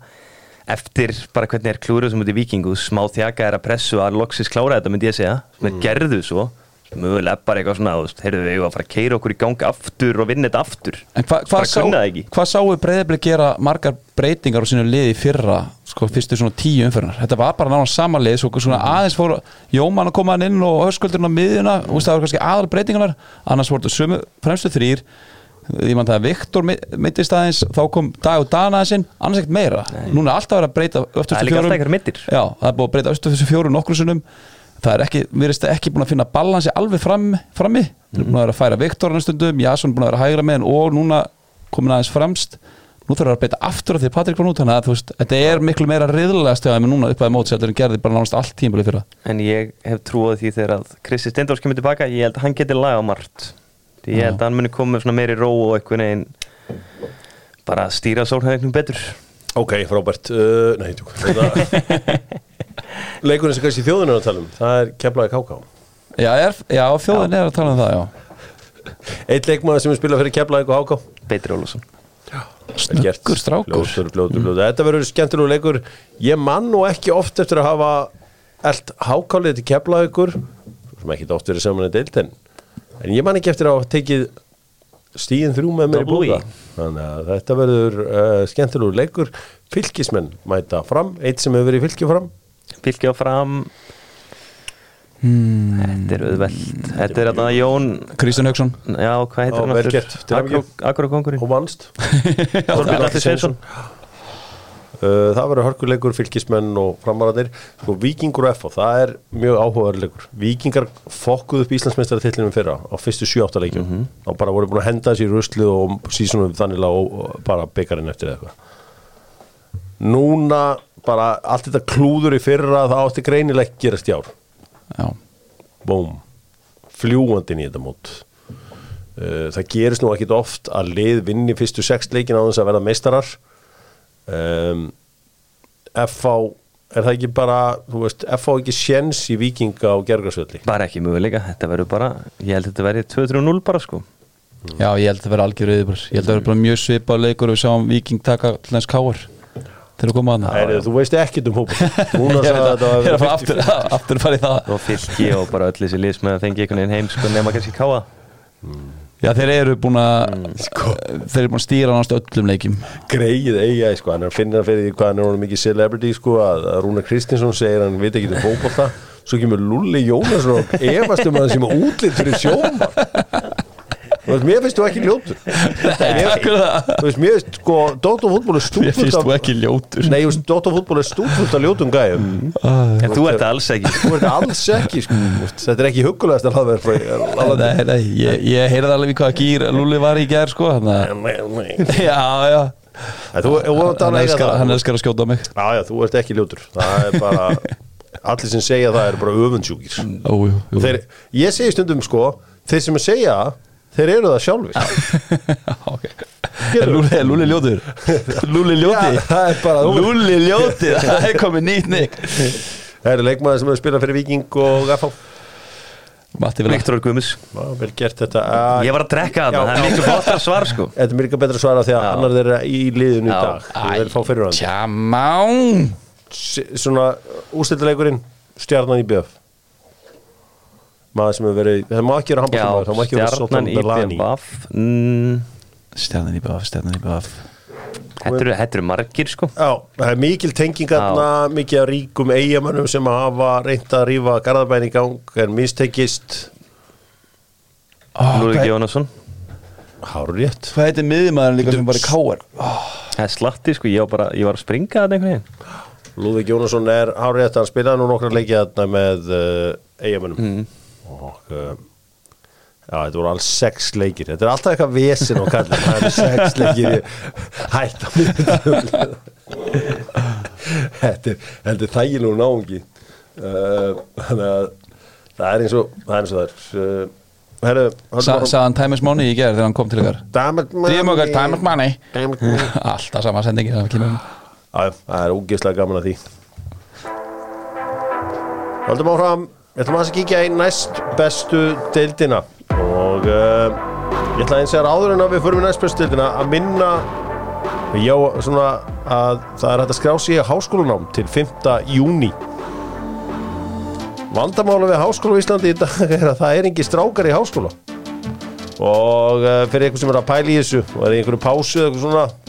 eftir bara hvernig er klúruð sem út í vikingu smá þjaka er að pressu að loksis klára þetta myndi ég segja, sem er gerðu svo mögulega bara eitthvað svona, heyrðu við að fara að keira okkur í gang aftur og vinna þetta aftur. En hva, hvað bara sá, hva sáu breyðabli gera margar breytingar á sínu liði fyrra sko, fyrstu svona tíu umferðnar þetta var bara náttúrulega sama lið svo, svona aðeins fór Jóman að koma hann inn og höskuldurinn á miðjuna og það var kannski aðal breytingarnar. Annars voru þetta sömu fremstu þrýr ég mann það að Viktor mittist aðeins þá kom Dag og Dana aðeins inn. Annars ekkert meira, núna er alltaf að breyta Það er öftustu líka alltaf fjórum einhver mittir. Já, það er búið að breyta öftustu fjórum nokkru sinnum það er ekki, við erum ekki búin að finna balansi alveg fram, frammi. Við erum búin að vera að færa Viktor stundum, Jason búin að vera hægra með og núna komin aðeins fremst. Nú þurfum við að breyta aftur af því að Patrik var nút þannig að þú veist, þetta er miklu meira riðlega stöða með núna upp að mótsettur en gerði bara nánast allt tímabili fyrra. En ég hef trúið því þegar að Kristi Steindors kemur tilbaka, ég held að hann geti laga á margt. Því ég held að hann muni koma með svona meiri ró og einhvern veginn bara stýra sólhæðingnum betur. Ok, frábært uh, Nei, tjók Leikurinn sem kannski þjóðin er að tala um Það er kemlaði káká Já, er, já þjóðin er að tala um það, já. Eitt leikmaður sem er spilað fyrir Keflavík og Háká Beitri gert. Snöggur strákur. Fljótur, fljótur, fljótur. Þetta verður skemmtilegu leikur. Ég mann nú ekki oft eftir að hafa eld hákálið til Keflavíkur. Sem ekki oft verið saman í deild en, en ég man ekki eftir að hafa tekið stíðin þrjú með mér í búða E. þannig að þetta verður uh, skemmtilegu leikur. Fylgismenn mæta fram. Eitt sem hefur verið í fylgi fram Fylki á fram Þetta er auðveld Þetta er þarna Jón Kristján Hauksson. Já, hvað heitir hann. Akkurokongurinn og vannst. Þorbjörn Sveinsson. Uh, það verður hörkuleikur, fylgismenn og framaraðir sko Víkingur og FH, það er mjög áhugaverleikur Víkingar fokkuð upp Íslandsmeistaratitlunum fyrra á fyrstu 7-8 leikjum. Mm -hmm. og bara voru búin að henda þessi í ruslu og sísunum þannig og bara byggarinn eftir eða eitthvað. Núna bara allt þetta klúður í fyrra það átti greinilegt gerast í ár. Já, búm, fljúandinn í þetta mót uh, það gerist nú ekkit oft að lið vinni fyrstu sex leikin á þess að verða meistarar. Um, FH er það ekki bara, þú veist, FH ekki sjens í vikinga og gergarsvöldi Bara ekki möguleika, þetta verður bara Ég held að þetta verði 2-3-0 bara sko. Já ég held að vera algjör yfirbúr Ég held að vera bara mjög svipað leikur og við sáum Viking taka allans káar til að koma að það þú veist ekkit um hópa Ég að- að er að fara aftur, aftur farið það. Og fylki og bara öll þessi liðs með að fengi einhvern veginn heim sko nema kannski káa Já, þeir eru búin að þeir eru búin að stýra náttúrulega öllum leikjum. Greið eiga, sko, hann er að finna fyrir því hvað hann er honum mikið celebrity, sko, að að Rúna Kristinsson segir hann veit ekki um fótbolta. Svo kemur Lulli Jónasson og efast um að hann sem er útlitt fyrir sjóma mér finnst þú ekki ljótur. Mér, Takk fyrir það. Þú veist, mér finnst, sko, Dóttar fútból er Mér stúfullt finnst þú ekki ljótur. Nei, þú veist, Dóttar fútból er stúfullt af ljótum gæjum. En þú ert alls ekki. Þú ert alls ekki, sko. Þú veist, Þetta er ekki huggulegast að hlaðverð Nei, nei, ég, ég heyrði alveg í hvaða gýr Lúli var í gær sko Já, já. Þú Hann elskar, að skjóta mig. Já, já, þú ert ekki ljótur. Það er bara Allir sem segja það er bara öfundsjúkir. Ó, jú, jú. Og þeir, Ég segi stundum, sko Þeir sem segja þeir eru það sjálfir. Já, ok. Er Lúli, er Lúli ljótur? Lúli ljóti? Já, það er bara þú. Lúli ljóti, það er komið nýtt nýtt Það eru leikmaður sem hefur spilað fyrir Viking og vil Viktor Guðmus vel gert þetta. Uh, Ég var að drekka þarna, það er miklu flottar svar sko. Þetta er mjög betra að svara því að annar þeirra í liðinu í dag. Þú verður fá fyrir hann Tjamán Svona úrstættileikurinn Stjarnan í BF Maður sem hefur verið Það má ekki vera handbóltamaður Það má ekki vera stjarnan Sotan í Melani BVF mm, Stjarnan í BF, stjarnan í BF Þetta eru- margir sko. Já, það er mikil tenging þarna, mikið af ríkum eigamönnum sem hafa reynt að rífa garðabæn í gang en mistekist. Lúrik Hvað Jónasson. Hárur rétt hvað heitir miðjumæðurinn líka sem var í Káar? Það er slatti sko, ég var bara ég var að springa þetta einhvern veginn. Lúðvík Jónasson er hárur rétt, hann spilaði nú nokkra leikið þarna með uh, eigamönnum og uh, já, þetta voru alls sex leikir. Þetta er alltaf eitthvað vesin og kallin það er sex leikir í- hætta mér þetta er, er þægilegu náungi. Uh, þannig að það er eins og það er eins og það er. Uh, Herru, Sa, Sagði hann time is money í gerð þegar hann kom til ykkar? Drífum okkar time is money. Alltaf sama sendingi Já, það er ógeðslega gaman að því. Haldum áfram Ég ætlum að kíkja í næst bestu deildina og uh, ég ætla eins að áður en að við förum í næst bestu deildina að minna já, svona að það er hægt að skrá sig í háskólanám til 5. júni Vandamála við háskóla í Íslandi í dag er að það er engi strákar í háskóla og uh, fyrir einhver sem er að pæla í þessu og er í einhverju pásu eða eitthvað svona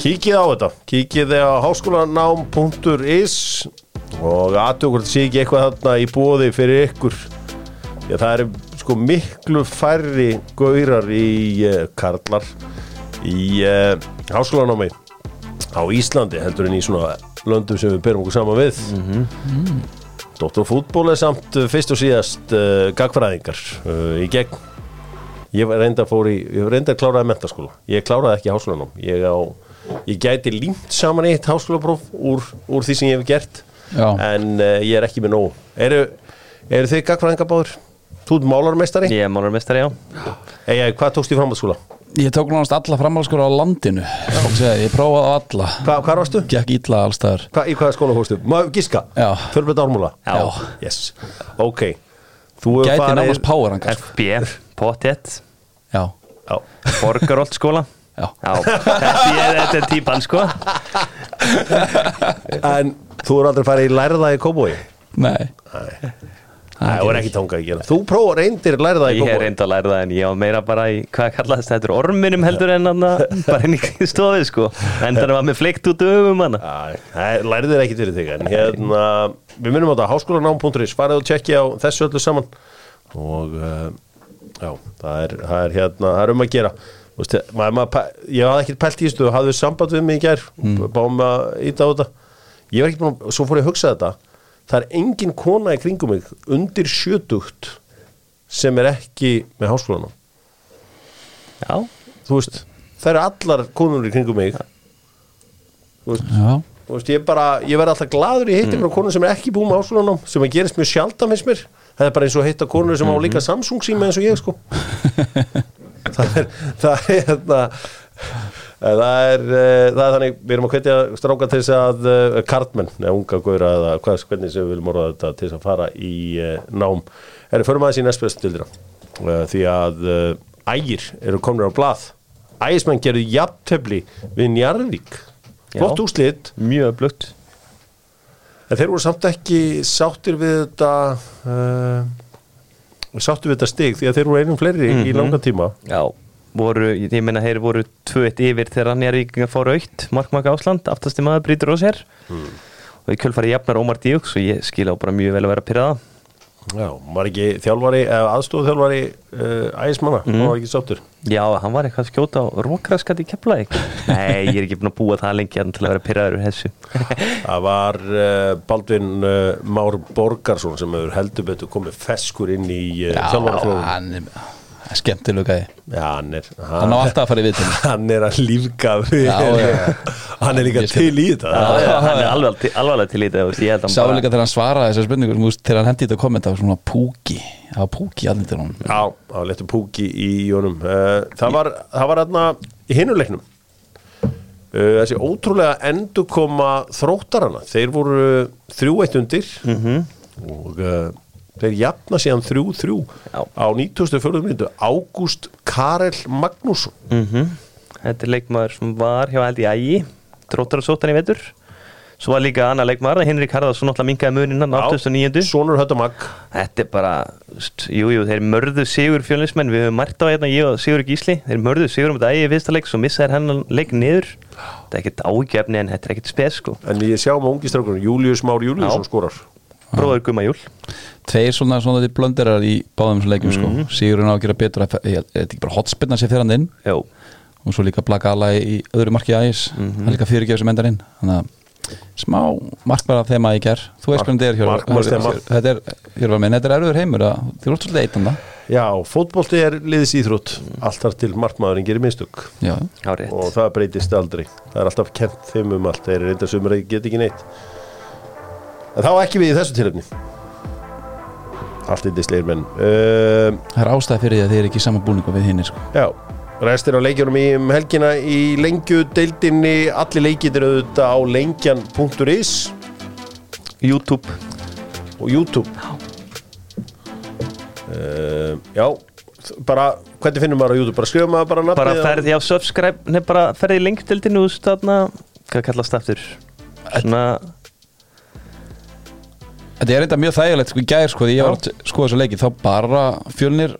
Kíkið á þetta, kíkið á háskólanám.is og aðtökur sé ekki eitthvað þarna í bóði fyrir ykkur. Að það eru sko miklu færri gaurar í uh, karlar í uh, háskólanámi á Íslandi heldur en í svona löndum sem við berum okkur saman við. Mm Dóttur fútból er samt uh, fyrst og síðast uh, gagfræðingar uh, í gegn. Ég reynda var reynda að mentaskóla ég kláraði ekki háskólanám. Ég, á, ég gæti límt saman eitt háskólapróf úr, úr því sem ég hef gert Já. en uh, ég er ekki með nóg eru, eru þið gagfræðingabáður? Þú ert málarmeistari? Ég er málarmestari, já Eða, hvað tókst í framhaldsskóla? Ég tók nánast alla framhalskóra á landinu Ég, ég prófaði alla Hva, Hvað varstu? Gekk illa allstaðar Hva, í hvaða skóla fórstu? Má giska? Já. Fjölbreyt ármúla? Já. Yes, ok Þú hefur Gæti nánast power hann FB, pottet Já, Já, Borgarolt skóla já. Já, þetta er, þetta er típan sko. En þú hefur aldrei farið í lærða í kóbói? Nei. Nei, það er ekki í gera Þú prófa reyndir lærða í Ég hef reynd að læra það en ég var meira bara í hvað kallaðist þetta? Er orminum heldur en hann bara inn í stofið sko. En það var með fleikt út öfum hann Lærið er ekki fyrir þig En hérna, við minnum á þetta Háskólanám.is, farið og tjekki á þessu öllu saman. Og uh, Já, það er, það er hérna Það er um að gera veist, maður, maður, Ég hafði ekkert pælt í þessu Þú hafði samband við mig í gær mm. Báum að íta á þetta. Ég var ekki búin að, svo fór ég að hugsa þetta. Það er engin kona í kringum mig Undir sjötugt Sem er ekki með háskólanám. Já, veist, það eru allar konur í kringum mig. Þú veist Já, veist, ég bara, ég verð alltaf gladur í hitti mm. konu sem er ekki búin með háskólanám sem að gerist mjög sjaldan finnst mér. Það er bara eins og að hitta konu sem á líka Samsung síma eins og ég sko það er það er hérna það er, uh, það er þannig við erum að hvetja stráka til þess að uh, kartmenn, eða unga góra eða hvað, hvernig sem við viljum orða þetta til þess að fara í uh, nám. Erum förum aðeins í næstbjörnstildina uh, því að ægir eru komnir á blað. Ægismenn gerðu jafntöfli við Njarðvík. Flott úslit mjög blutt En þeir voru samt ekki sáttir við þetta sáttir við þetta stig því að þeir voru einum fleiri í langa tíma. Já, voru, ég meina þeir voru 2-1 yfir þegar Njarvíkingar fóru aukt Markmaka Ásland, aftasti maður brýtur á sér og í kjölfari jafnar Ómar Díuks og ég skil á bara mjög vel að vera pyrraða Já, var ekki þjálfari eða aðstóð þjálfari uh, ægismanna, hann var ekki sáttur? Já, hann var eitthvað að skjóta á rókraskat í Keflavík. Nei, ég er ekki búin að búa það lengi hérna til að vera pyrraður við þessu. Það var uh, Baldvin uh, Már Borgarsson sem hefur heldur betur komið feskur inn í uh, já hann skemmtilega gæði Já, hann er Hann á alltaf að fara í viðtölu hann er að lífga við Já, já. hann er líka til í þetta. Hann er alveg, alvarlega til í þetta þú veist, ég held að hann Sá líka þegar hann svaraði þessar spurningu þú veist, þegar hann hendi þetta kommenta á svona púki það var púki allir til honum. Já, það var lettur púki í jónum uh, Það var, það var hérna í hinuleiknum uh, Þessi ótrúlega endurkoma þróttarana Þeir voru þrjú eitt undir og uh, þeir jafna síðan þrjú þrjú Já. á 94. minntu Ágúst Karel Magnússon Mhm. Þetta er leikmaður sem var hjá held í ægi Dróttar og sóttan í vetur Svo var líka annar leikmaður Henrik Harðarsson náttúrulega minkaði munin hann 89. Sonur Höttamag Þetta er bara, st, jú, þeir mörðu sigur fjölnismenn, við höfum mært á hérna, ég og Sigur Gísli, þeir mörðu sigur um þetta ægi í fyrsta leik, svo missa þeir hennan leik niður. Þetta er ekkert ágefni en þetta er ekkert spes, sko. En ég sjá með ungi strákunum Július Már Júliusson skorar Bróður Guma Júl. Tveir svona, svona því blönderar í báðum þessum leikum Mhm. sko. Sigurinn á að gera betur að, ég, ég, ekki bara hotspinna sér fyrir hann inn. Jó, og svo líka blaka alla í öðru marki ægis Mhm. hann líka fyrirgefur sem endar inn. Þannig að smá markbara þema í ger. Þú veist hvernig þetta er þetta er, Hjörvar minn, þetta er erfiður heimur að þið eru alltaf leitanda Já, fótbolti er liðis íþrótt. Allt þar til markmaðurinn gerir já, rétt. og það breytist aldrei. Það er alltaf kent þeim um allt. Þeir eru reynda sumur að geta ekki neitt en þá ekki við í þessu tilöfni allt í disleir menn uh, það er ástæði fyrir því að þið er ekki í sama búningu við hinn sko. já, restir á leikjunum í um helgina í lengju deildinni allir leikir eru auðvitað á lengjan.is YouTube. og YouTube uh, já bara, hvernig finnum maður á YouTube? bara skrifa maður bara nafnið Bara ferði á subscribe, nefn bara ferði í linkdildinu, þú veist, þarna, hvað kallast það aftur? Svona, þetta er reynda mjög þægilegt sko í gær sko því ég var að skoða þessu leiki þá bara fjölnir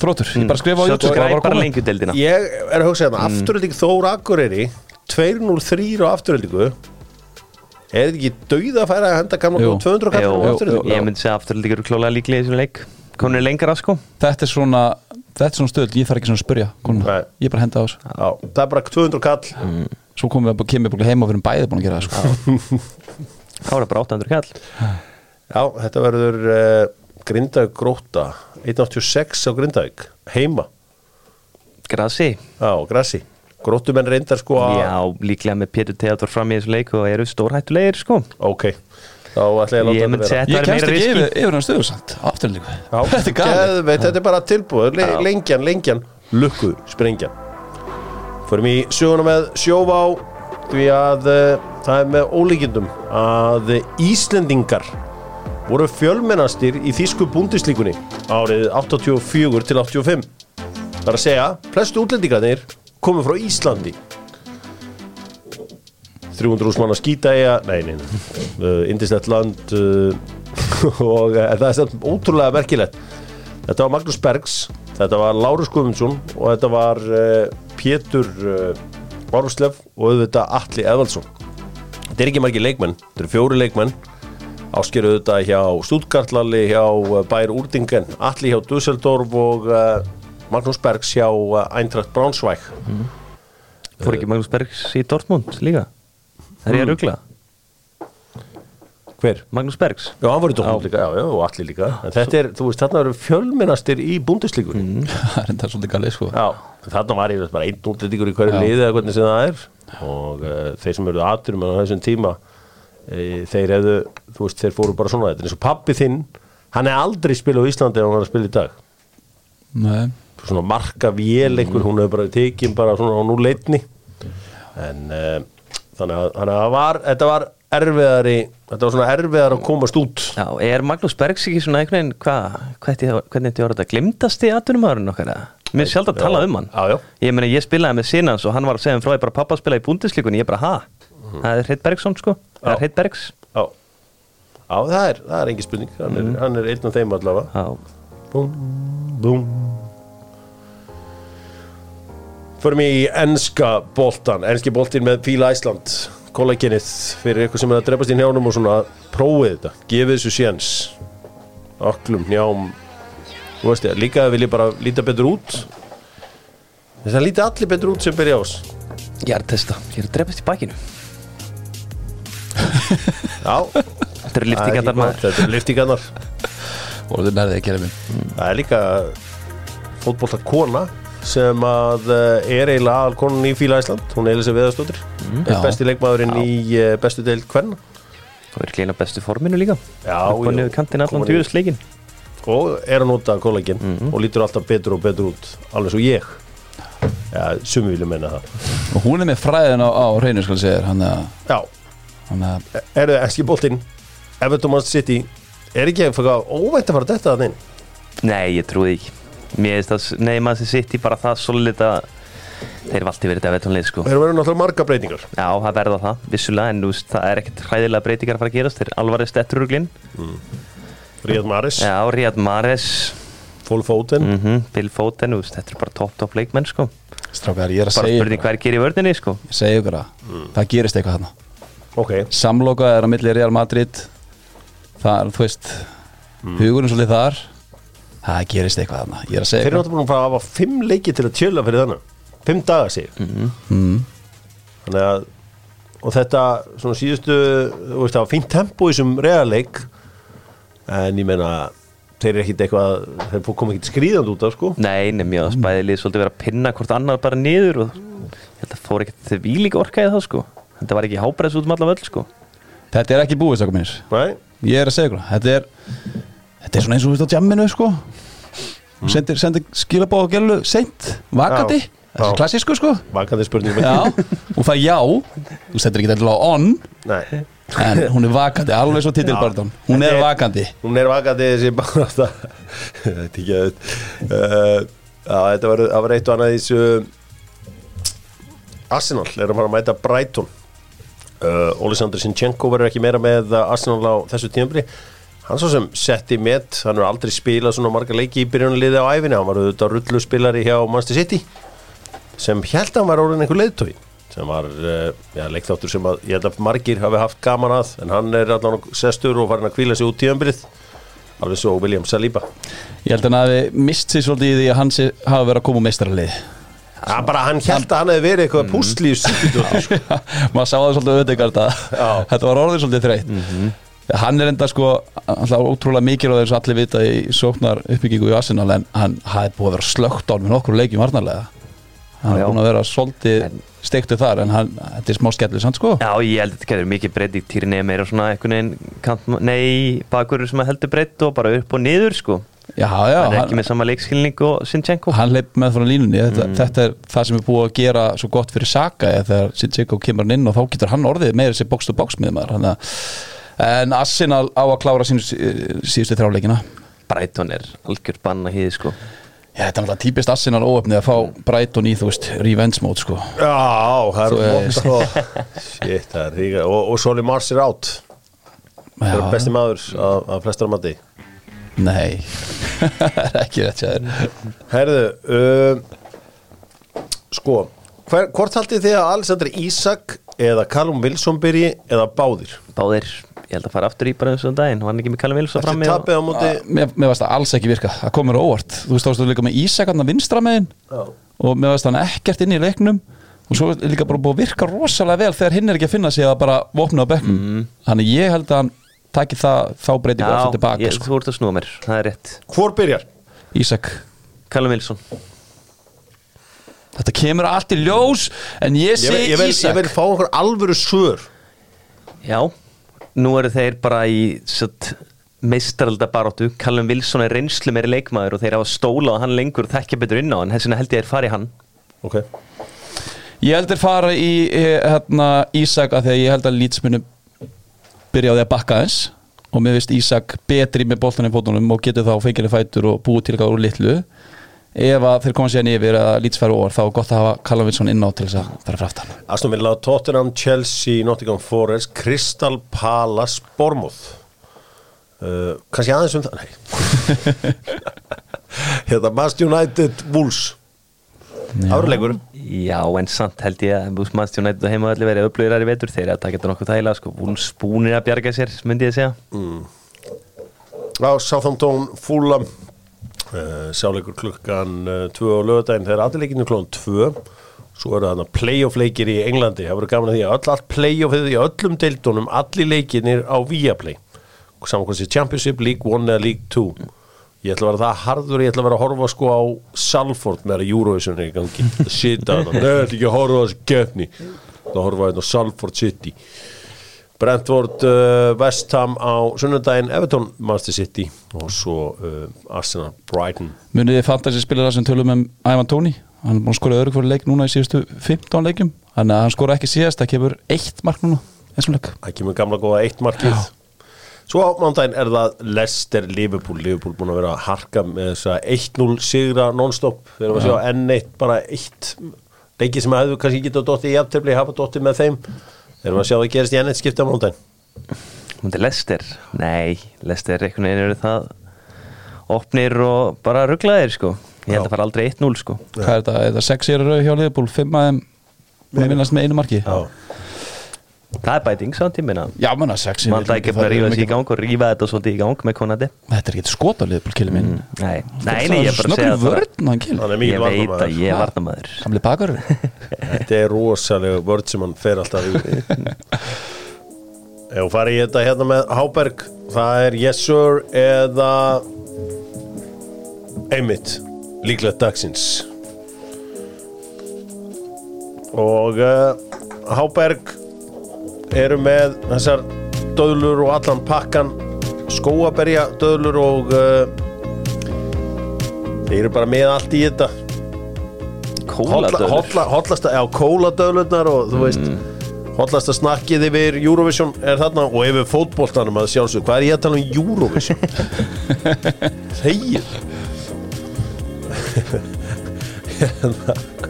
þrótur ég bara skrifa á YouTube bara komið. linkdildina. Ég er að hugsa hérna, mm. afturölding Þór Akureyri 203 á afturöldingu Er þetta ekki dauð að færa að henda gamla Jú. 200 kallar á afturöldingu? Ég myndi segja aftur líka klálega líklega í þessum leik. Komin er lengra, sko. þetta er svona þetta er svona stöld, ég þarf ekki svona að spurja ég bara henda á þessu það er bara 200 kall svo komum við að kemur bara heima og fyrir bæði búin að gera það sko. Er það bara 800 kall. Já, þetta verður uh, Grindavík gróta 186 á Grindavík heima. Grasi. á Grassi Grótumenn reyndar sko að Já, líklega með Pétur Theodor fram í þessu leik og eru stórhættulegir sko. Ok, þá ætla ég að Ég láta þetta vera. ég er kemst ekki yfir, yfir hann stöðu samt afturlíku Já, þetta er geðveikt, þetta er bara tilbúð Le, Lengjan, lengjan, lukkuð, sprengjan. Förum í söguna með sjóvá því að uh, það er með ólíkindum að Íslendingar voru fjölmennastir í þýsku búndislíkunni árið 84 til 85 Það er að segja, flestu útlendingarnir komu frá Íslandi. 300 manna skýta eiga, nei, nei, nei uh, Indislegt land uh, og uh, það er þetta ótrúlega merkilegt. Þetta var Magnús Bergs, þetta var Lárus Guðmundsson og þetta var uh, Pétur uh, Orfslef og auðvitað Atli Eðvaldsson. Þetta er ekki margir leikmenn, þetta eru fjóri leikmenn Áskeru auðvitað hjá Stúdgartlalli, hjá uh, Bær Úrdingen Atli hjá Dusseldorf og uh, Magnús Bergs hjá uh, Eintracht Braunschweig. Fór ekki Magnús Bergs í Dortmund líka? Það er ég að ruggla Hver? Magnús Bergs. Já, hann var í Dortmund líka, já, já, og allir líka. En þetta er, þú veist, þarna eru fjölmennastir í búndislíkunni það er enda svolítið galið sko. Já, þarna var ég bara einn útlendingur í hverju liði eða hvernig sem það er. Og uh, þeir sem eru aðturum á þessum tíma þeir hefðu, þú veist, þeir fóru bara svona þetta er eins og pappi þinn, hann er aldrei spila á Íslandi ef hann er að spila í dag. Nei, svona marka vél einhver, hún hefur bara tekið bara svona á núleitni en uh, þannig að, þannig að var, þetta var erfiðari þetta var svona erfiðar að komast út. Já, er Magnús Bergs ekki svona einhvern veginn hvað, hvernig, hvernig þetta var þetta? Glimtast í atvinnumæðurinn okkar eða? Mér er sjálf að tala um hann. Já, já. Ég meina, ég spilaði með sinans og hann var að segja um frá ég bara pappa spilaði í búndislíkunni, ég bara ha? Það er Hreit Bergsson sko, það er Hreit Bergs. Já, Já það er, það er engin spurning. Hann er, hann er einn af þeim allavega. Já, Búm, búm. Förum í enska boltan Enski boltin með Fíla Æsland Kollagenið fyrir eitthvað sem er að drefast í njánum og svona prófið þetta, gefið þessu séns. Öklum, njám ég, líka að vilja bara líta betur út. Þess að líta allir betur út sem byrja ás ég er að testa, ég er að drefast í bakinu Já, Þetta eru það er ekki liftingarnar þetta er liftingarnar og þetta nærðið að gera minn Það er líka fótbolta kona sem að eh, er eiginlega aðal konan í Fíla Æsland hún er Elisa Veðarstóttir Já. besti leikmaðurinn í eh, bestu deild kvenna. Það er kleina bestu forminu líka. Já, og jú. niður kantinn allan djúðisleikin og er að nota kollagin og lítur alltaf betur og betur út. Alveg svo ég. Já, sumi vilja menna það. Og hún er með fræðin á, á reynu skal segja hann að, Já, hann að er það ekki boltinn Everton Man City er ekki eitthvað óvænt að fara þetta að inn? Nei, ég trúi ekki. Mér nei maður sem sitt í bara það solid að þeir valdi verið þetta vetonlið sko. Það eru verið náttúrulega marga breytingar. Já, það verða það, vissulega, en veist, það er ekkert hræðilega breytingar að fara að gerast, þeir alvarið stetturuglinn Ríad Maris, Já, Riyad Mahrez, Full Foden. Mm Bill Foden, þú veist, þetta er bara topp, topp leikmenn, sko. Strákar, ég er að Bara segja spurning ykkur hver gerir í vörðinni, sko. Ég segja ykkur að það gerist eitthvað þarna Ok, samloka er á milli Real Madrid. Það er, þú veist hugurinn svolítið þar. Það gerist eitthvað þarna, ég er að þeir segja eru ykkur náttúrulega búin að fara að hafa fimm leiki til að tjöla fyrir þannig Fimm daga sig mm. Þannig að og þetta svona síðustu þú veist það var fínt tempo í þessum realleik en ég meina þeir eru ekkit eitthvað þeir fór koma ekkit skrýðand út af sko. Nei, að spæðilið svolítið vera að pinna hvort annar bara niður og ég held að fór ekkert þeir vílík orkaði það, sko Þetta var ekki hábreðs út um allan völl, sko. Þetta er ekki búið mínir Nei, ég er að segja ykkur það. þetta er þetta er svona eins og þú veist á jamminu sko. Sendir, sendir skilabóð og gælu seint, vakandi. Þessi Já. klassísku sko. Vakandi spurning. Já, og það já. Þú sendir ekki þetta á on. Nei, en hún er vakandi, alveg svo titilbarðan hún er er- vakandi. hún er vakandi þessi bara þetta þetta er ekki að uh, þetta var, það var eitt og annað í þessu Arsenal er að fara að mæta Brighton Oleksandr Sinchenko verður ekki meira með uh, Arsenal á þessu tímabri hann svo sem setti met hann er aldrei spilað svona marga leiki í byrjunarliði á æfinni hann var auðvitað rullu spilari hjá Manchester City sem held að hann var orðin einhver leiðtói sem var uh, ja, leikþáttur sem að ég held að margir hafi haft gaman að. En hann er allan sestur og farin að kvíla sig út tíðanbyrð alveg svo William Saliba. Ég held að hann hafi mist sér svolítið í því að hann hafi verið að koma úr meistaralið ja, bara hann held að hann hefði verið eitthvað púsli í City sko. maður sá það svolítið auðvitað Já. þetta var orðið svolítið þreytt hann er enda sko alltaf ótrúlega mikilvæg eins og allir vita í sóknar uppbyggingu í Arsenal en hann hafi búið að vera slögt á með nokkur leikjum varnarlega hann Já, er já. búin að vera svolítið steiktu þar en hann, þetta er smá skellur sann sko Já, ég held að þetta getur mikið breytt í týri meira svona einhvern veginn kant, nei, bakur sem heldur breytt og bara upp og niður sko Já, já, hann er hann, ekki með sama leikskilning og Sinchenko. Hann leip með frá línunni. Þetta, Mm. þetta er það sem er búið að gera svo gott fyrir Saka eða þegar Sinchenko kemur hann inn og þá getur hann orðið meira sér box to box með maður hann að, en Arsenal á að klára sínu síðustu þráleikina Brighton er algjör banna hýði sko. Já, þetta er náttúrulega típist Arsenal óöfnið að fá Brighton í, þú veist, revenge mode sko. Já, það Þú er sko. Shit, það er ríka Og, og Soli Mars er átt Það er besti maður af, af flestar mati Nei, er ekki rétt sér Herðu um, Sko hver, Hvort haldið þið að Alexander Isak eða Callum Wilson byrji eða báðir? Báðir, ég held að fara aftur í bara og daginn. Var hann ekki með Callum Wilson Eftir frammi og- tapið á móti Mér, mér varst það alls ekki virka, það komur óvart. Þú veist, þá varstu líka með Ísak hann að vinstra megin. Já. og mér varst hann ekkert inn í leiknum. Og svo líka bara búið að virka rosalega vel þegar hinn er ekki að finna sig að bara vopna á bekknum. Mm. Þannig ég held að hann taki það, þá breyti bara fyrir Já, tilbaka ég, sko. þú ert að snúa mér, það er rétt. Hvor byrjar? Ísak. Callum Wilson. Þetta kemur allt í ljós en ég sé vil- ég, vil, Ísak. ég vil fá einhver alvöru svör. Já, nú eru þeir bara í satt, meistaraldabaróttu Callum Wilson er reynslu meiri leikmaður og þeir hafa stólað hann lengur og þekkja betur inn á hann, þess vegna held ég þeir fari hann. Ok. Ég held að fara í eh, hérna, Ísak að því að ég held að Leeds muni byrja á því að bakka eins og mér finnst Ísak betri með boltan í fótunum og getur þá fengileg fætur og búið til eitthvað úr litlu. Ef að þeir koma síðan yfir að Leeds færi over þá er gott að hafa Callum Wilson inn á til þess að fara frá aftan. Aston Villa, Tottenham, Chelsea, Nottingham Forest Crystal Palace, Bournemouth. Uh, Kannski aðeins um það? Nei. Hérna, Manchester United, Wolves Árleikur Já, en samt held ég að Búsmannst United og heimaðalli verið upplöðurar í vetur. Þeir eru að taka þetta nokkuð þægilega sko, búnir að bjarga sér, myndi ég segja. Á Southampton, Fulham. Uh, Sjáleikur klukkan uh, 2 á lögadaginn þegar leikinu klukkan 2 Svo eru þarna playoff leikir í Englandi. Það verður gaman að því að öll, allt playoffið í öllum deildunum Allir leikinir á Viaplay. Saman hvað sé Championship, League 1 eða League 2 Ég ætla að vera það harður Ég ætla að vera að horfa sko á Salford með að Eurovision er í gangi. Sita þarna, neða, þetta ekki að horfa á þessi gefni Það horfa hérna á Salford City. Brentford, uh, West Ham á sunnudaginn, Everton, Manchester City og svo uh, Arsenal, Brighton. Munið þið fantasy spilara sem tölum um Ivan Tóni? Hann er búin að skora öðru hverju leik núna í síðustu 15 leikum þannig að hann skora ekki síðast það kemur eitt mark núna. Þessum leik. Það kemur gamla góða eitt markið Svo á mándaginn er það Leicester Liverpool, Liverpool búin að vera að harka með þess að 1-0 sigra non-stop. Við erum að sjá N1 bara eitt leiki sem hefðu kannski getað dottið í aftöfli hafa dottið með þeim. Við að sjá það gerist í N1 skipta á mándaginn Múndi Lester, nei Lester einhvern veginn eru það opnir og bara rugglaðir sko. Ég held að fara aldrei 1-0 sko. Hvað er þetta, er þetta 6 er rauð hjá Liverpool? 5 aðeim búin að vinnast með einu marki? Já. Það er bæting sá tímina Já, menna 6 mann það ekki að rífa þessi í gang og rífa þetta svolítið í gang með konandi. Þetta er ekki skot á Liverpool kilið minn nei, nei, nei, ég er bara að segja það vörn hann kil Hann er ég mikið veit að ég er Ha? varnamaður Gamli bakur Þetta er rosalega vörð sem hann fer alltaf í. Ef hún fari í þetta hérna með Háberg það er yes sir eða einmitt líklegt dagsins. Og uh, Háberg eru með þessar döðlur og allan pakkan skóaberja döðlur og uh, þeir eru bara með allt í þetta. Kóladöður hotla, hotlasta, já, kóladöðlunar og þú veist hotlasta snakkið yfir Eurovision er þarna og yfir fótboltanum að sjálfsög hvað er ég að tala um Eurovision? Þegið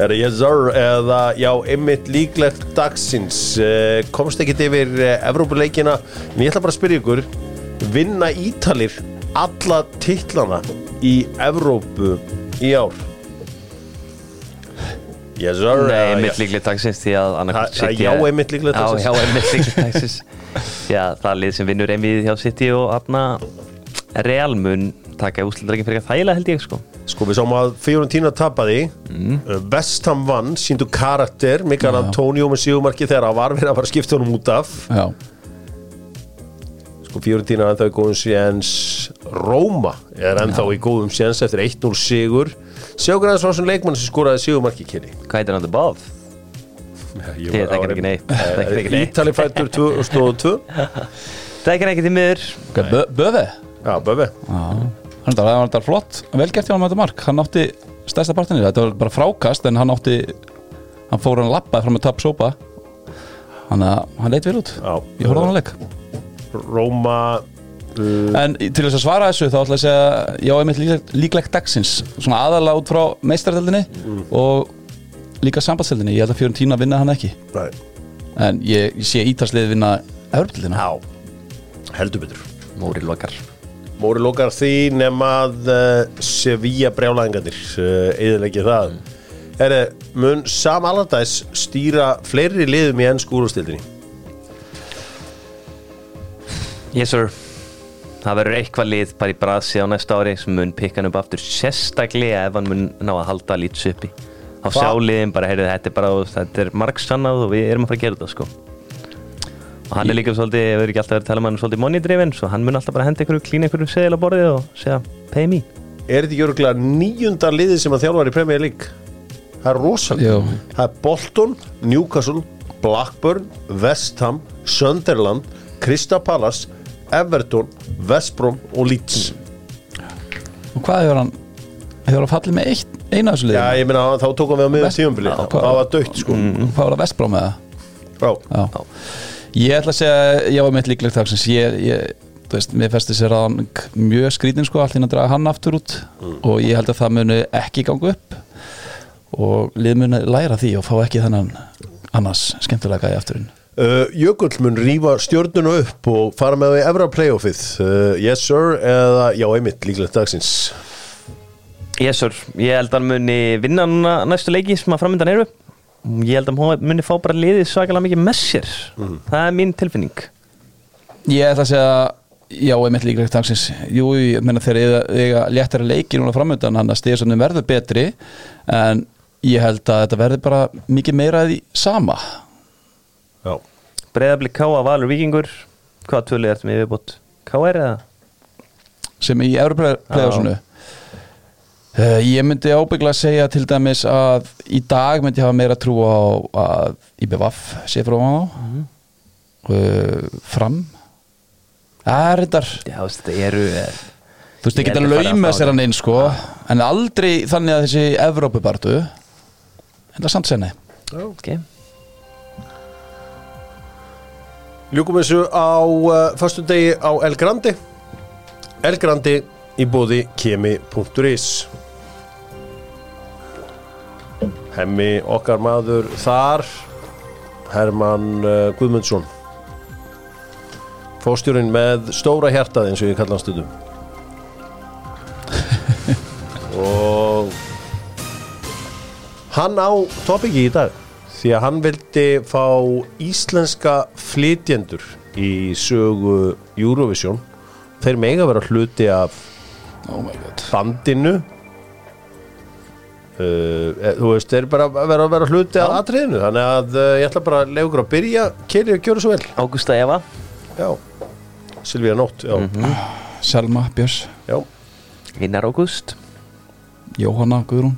er það yes sir eða já, einmitt líklegt dagsins Eh, komst ekkit yfir uh, Evrópuleikina. En ég ætla bara að spyrja ykkur vinna Ítalir alla titlana í Evrópu í ár? Yes sir Nei, eða- einmitt líklegt dagsins því að Það- það já, einmitt líklegt dagsins. Já, já, einmitt líklegt dagsins. Að það er lið sem vinnur einmið hjá City og aðna Real mun taka úslutarleikin fyrir þægilega held ég sko Sko við sáum að Fiorentina tapaði. Mm. Vestham vann, síndu karakter Mikael Antonio með sígumarki þegar það var verið að fara að skipta honum út af. Já, Sko Fiorentina er ennþá í góðum séns. Róma er ennþá í góðum séns eftir 1-0 sigur. Sjógræðis var svona leikmann sem skoraði sígumarki kynni Hvað heitir hann? Þetta Bob? Ég þekkir ekki neitt. Ítali fættur 2002 Það er ekki til miður. Okay, Bö Böve? Já, Böfi Já, það var þetta flott, vel gert hjá hann með þetta mark. Hann átti stærsta partinni, þetta var bara frákast en hann átti, hann fór hann lappaði frá með tapp sópa hann, hann leit vel út, Já. ég horfði á hann leik. Róma uh, en til þess að svara þessu þá ætla ég að segja já, einmitt líklegt, líklegt dagsins. Svona aðalega út frá meistardeldinni og líka sambandseldinni ég held að Fiorentína vinna hann ekki. Nei, en ég, ég sé ítalslið vinna Evropdeldina já. Heldur betur. Móri lokar Móri lokar því nema að uh, Sevilla brjálæðingarnir uh, eðileggi það. Herri, mun Sam Allardyce stýra fleiri liðum í enn skúrustildinni? Yes sir. Það verður eitthvað lið bara í brasi á næsta ári sem mun pikka hann upp aftur sérstaklega ef hann mun ná að halda líts uppi. Á sjáliðin bara, heyrðu, þetta er bara þetta er margsannað og við erum að fara að gera þetta sko og hann er líka svolítið, ég verður ekki alltaf verið að tala um hann svolítið money driven, svo hann mun alltaf bara henda einhverju klína einhverju seðil á borðið og segja pay me. Er þetta ekki örgulega níunda liðið sem að þjálfar í Premier League? Það er rosalega. Það er Bolton, Newcastle, Blackburn, West Ham, Sunderland, Crystal Palace, Everton, West Brom og Leeds. Og hvað hefur hann hefur hann fallið með eitt, eina af þessu Já, liðum ég meina þá tókum við á miðum West- tíumbili Já, Það var dögt sko. Hvað var það Vestbrá með það? Já, Já. Ég ætla að segja, ég var meitt líklegt dagsins. Ég, ég, þú veist, mér festi sér að hann mjög skrítin sko, allir að draga hann aftur út. Og ég held að það muni ekki ganga upp. Og lið muni læra því og fá ekki þennan annars skemmtilega í afturinn. Uh, Jökull mun rífa stjörnuna upp og fara með það í Evra playoffið? Uh, Yes sir eða já einmitt líklegt dagsins. Yes sir, ég held að hann muni vinna næstu leiki sem að framöndan eru ég held að hann muni fá bara liðið svakalega mikið með sér það er mín tilfinning Ég ætla að segja, já, einmitt líklegt dagsins Jú, ég meina þeir eiga, eiga léttara leiki núna framöndan hann að stíðsöndum verður betri en ég held að þetta verður bara mikið meira því sama Já Breiðablik K.A. Valur Víkingur Hvað tvölið ertu með viðbútt? K.R. eða? sem í Evroplayásunu uh, ég myndi ábyggla að segja til dæmis að í dag myndi ég hafa meira trú á að IBVF sé frá á uh, fram. Það er þetta Já, þú veist, þetta eru eh, þú veist, Ég geta lauma sér hann inn sko. En aldrei þannig að þessi Evrópubartu en það er samt senni Ok. Ljúkum þessu á uh, föstu degi á El Grandi El Grandi í bóði kemi.is Hemmi okkar maður þar Herman uh, Guðmundsson. Fóstjórinn með stóra hjartað eins og ég kalla hann stundum og hann á topiki í dag því að hann vildi fá íslenska flytjendur í sögu Eurovision. Þeir mega vera hluti af oh my god. Bandinu. Uh, e, þú veist, þeir bara vera að vera hluti af atriðinu, þannig að uh, ég ætla bara að leiða ykkur að byrja, Keri að gjöra svo vel. Ágústa Eva. Já, Silvíða Nótt já, Selma Björns, já, Einar Ágúst. Jóhanna Guðrún.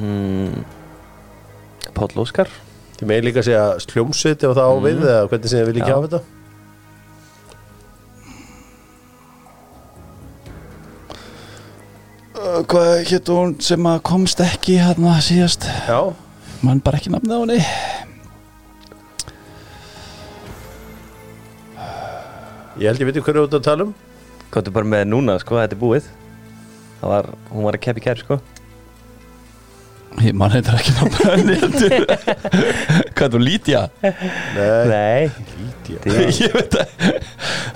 Mm. Páll Óskar. Þið megin líka að segja sljómsveit ef það á við, eða hvernig sem þið vilja ekki hafa þetta hvað hétt hún sem að komst ekki hérna síðast? Já, mann bara ekki nafnið á henni. Ég held ég veit hverju ert að tala um. Er bara með núna, sko, þetta er búið. Það var, hún var að keppi kær, sko. Ég mann heitir ekki nafnið á henni heldur. hvað er þú Lítja? Nei, Nei. Lítja ég veit það.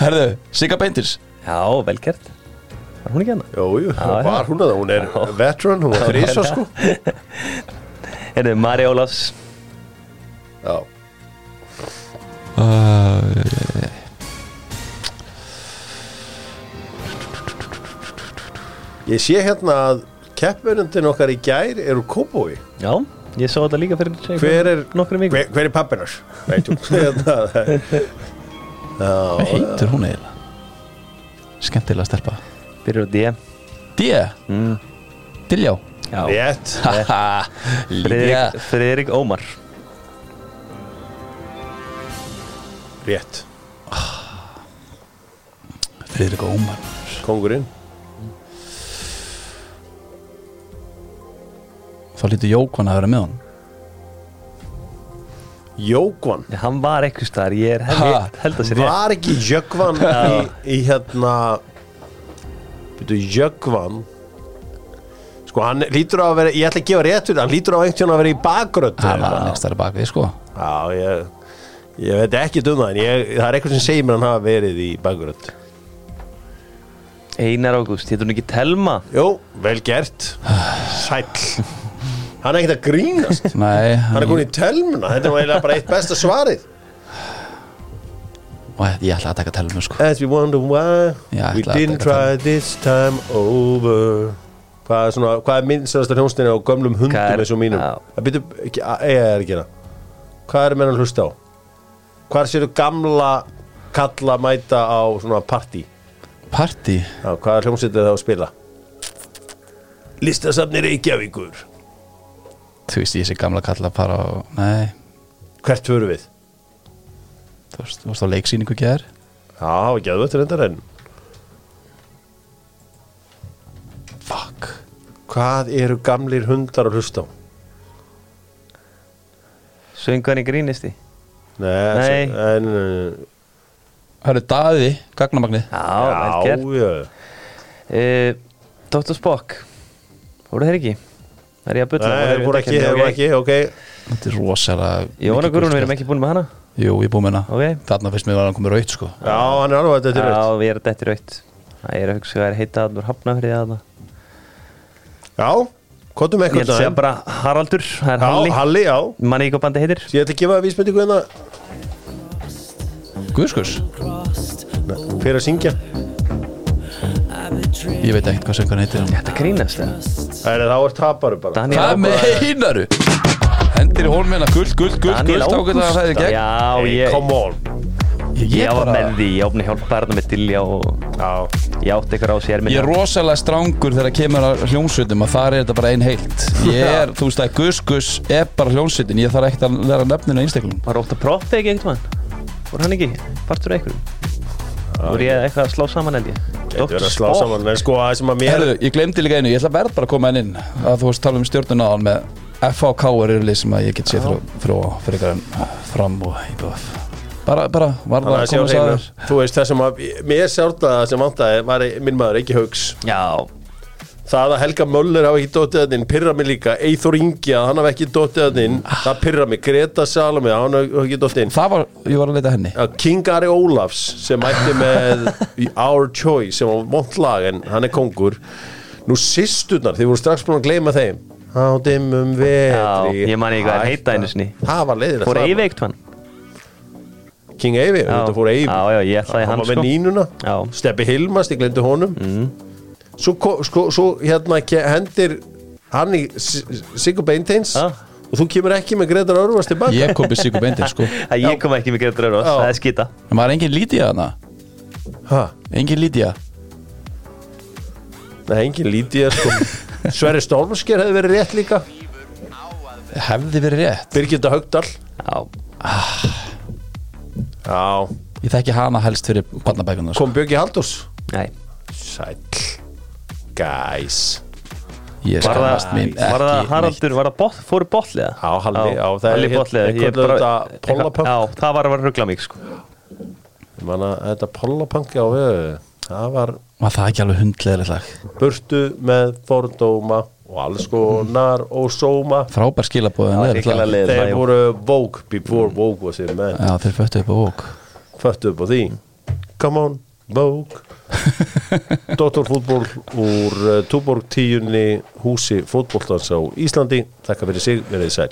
Herðu, Sigga Beintins Já, vel gert Var hún ekki hana? Jú, jú, Já, já. var hún að það, hún er Já. veteran, hún var þrísa sko Hérna, Mari Ólafs Já, uh, ég sé hérna að keppverundin okkar í gær eru kópói Já, ég sá þetta líka fyrir Hver er, hver, hver er pappinar? Nei, tjú Hérna, hvað heitir hún eiginlega? skemmtilega stelpa Byrjar á D. D, mm. Diljá. Já. Rétt. Lítja Friðrik, Friðrik Ómar. Rétt. Friðrik Ómar. Kongurinn Þá lítur Jókvan að vera með hann Jókvan? Já, Hann var eitthvað staðar, ég er held, held að sér rétt. Var ekki Jökvan í, í hérna Býtu Jökvan Sko hann lítur á að vera Ég ætla að gefa rétt fyrir Hann lítur á einhvern tíðan að vera í bakgrönd Það var next þar bak við sko. Já ég Ég veit ekki um það En ég, það er eitthvað sem segir mér að hann hafa verið í bakgrönd Einar Ágúst, hétur hún ekki Telma? Jú, vel gert. Sæll. Hann er ekkert að grínast. Nei, Hann er komin í telmuna Þetta er nú eiginlega bara eitt besta svarið Og ég ætla að taka telmu sko As we wonder why Já, We að didn't try this time over Hvað er, svona, hvað er minnstæðasta hljónstinni á gömlum hundum eins og mínum? Það byrju, ekki, að- ég er ekki hérna Hvað er menn að hlusta á? Hvað séu gamla kalla mæta á svona partí? Party Já, hvað er hljómsveitið það að spila? Listasafni Reykjavíkur Þú veist ég sé gamla kalla að fara og Nei, Hvert förum við? Þú veist, þú veist á leiksýningu ekki þær Já, það var geðvögt reyndar en Fuck Hvað eru gamlir hundar að hlusta á? Söngan í grínisti Nei, Nei. en, Það eru daði, gagnamagnið Já, gert já, uh, Dr. Spock Voru þeir ekki? Er ég að bulla? Nei, voru ekki, voru ekki, ok Þetta er rosalega Jóna Guðrún, við erum ekki búin með hana Jú, ég er búið með hana. Ok. Þarna fyrst mér var hann komið raut sko. Já, hann er alveg þetta til Já, rautt við erum þetta raut Það er að hugsa að er heita að úr hafnafrið að það Já, kvotum Ég held eitthvað að segja bara Haraldur, það er Já, Halli. Halli, já. Manni hvað bandi heitir. Ég ætla að gefa vísmyndingu hérna. Guðskus? Fyrir að syngja. Ég veit ekkert hvað söngan heitir. Hann Þetta grínast það Það er þá er taparu bara. Daniel Hvað meinaru? Hendir í hólmina, guld, guld, Daniel guld Ágætt að það Ágúst. gegn. Já, ég come on. Ég, Ég var bara- með því, ég opni hjálpa hérna með Dilja og Já, ég átti ykkur á sér Ég er rosalega strangur þegar kemur að hljómsveitum að þar er þetta bara ein heilt. Ég er, þú veist að Gus Gus er bara hljómsveitin Ég þarf ekkert að læra nefninu einstaklum Var ótt að proppi ekki eitthvað Voru hann ekki, partur ykkur Voru ég eitthvað að slá saman held ég? Getur verið að slá saman En sko, það sem að mér Herðu, ég glemdi líka einu, ég ætla að verð bara að koma henn inn að þú veist tala um stjórnuna á hann með FHK er yfirlið sem að ég get séð fyrir, fyrir, ykkar en fram og IBF bara, bara, var Þannig það að að koma sæður Þú veist það sem að Mér sjálft að það sem vantaði var minn maður ekki haugs Já, Það að Helga Möller hafa ekki dóttið að inn Pyrra mig líka, Eithor Ingi að hann hafa ekki dóttið að inn Það pyrra mig, Greta Salome að hann hafa ekki dóttið inn. Það var, ég var að leita að henni. Að King Ari Ólafs sem mætti með í Our Choice sem var vond lag en hann er kongur. Nú sýsturnar, þið voru strax búin að gleyma þeim Á dimmum vetri Já, ég man ekki hvað heita einu sinni. Það var leiðilegt fór. Eyvi eitt hann King Eyvi, þetta fór Eyvi Já, já, ég ætlaði Hann hann var með sko nínuna Já. Steppi Hilmast, ég glemdi honum mm. svo, ko- sko, svo hérna ke- hendir hann í Sigur Beinteins Já. og þú kemur ekki með Gretar Örvast tilbaka Ég kom við Sigur Bendin sko Að Ég kom ekki með Gretar Örvas, Já. það er skita En maður er engin Lídía þarna ha? Engin Lídía Nei, engin lítið sko. Sverri Stormsker hefði verið rétt líka. Hefði verið rétt. Birgitta Haugdal Já, Já, Ég þekki hana helst fyrir barnabækunar sko. kom Björki Haldurs nei. Sæll Guys. Ég Var skammast það, mín var það ekki Haraldur, var það bot, fóru botliða? Já, Halli, já, það er Halli hér- botliða þeir Ég kölluðu bara- þetta Pollapunk. Já, það var að vera ruggla mig sko. Ég man að þetta Pollapunk já, við, það var Var það ekki alveg hundleðilegt lag? burtu með fordóma og alls konar og sóma. Frábær skilabóð en Já, leðilegt hrikalega lag leið. Þeir voru Vogue before Vogue was in man. Já, þeir föttu upp á ók Föttu upp á því. Come on, Vogue. Doktorfútból úr uh, Túborg tíunni húsi fótboltans á Íslandi. Þakka fyrir sig, verið sæl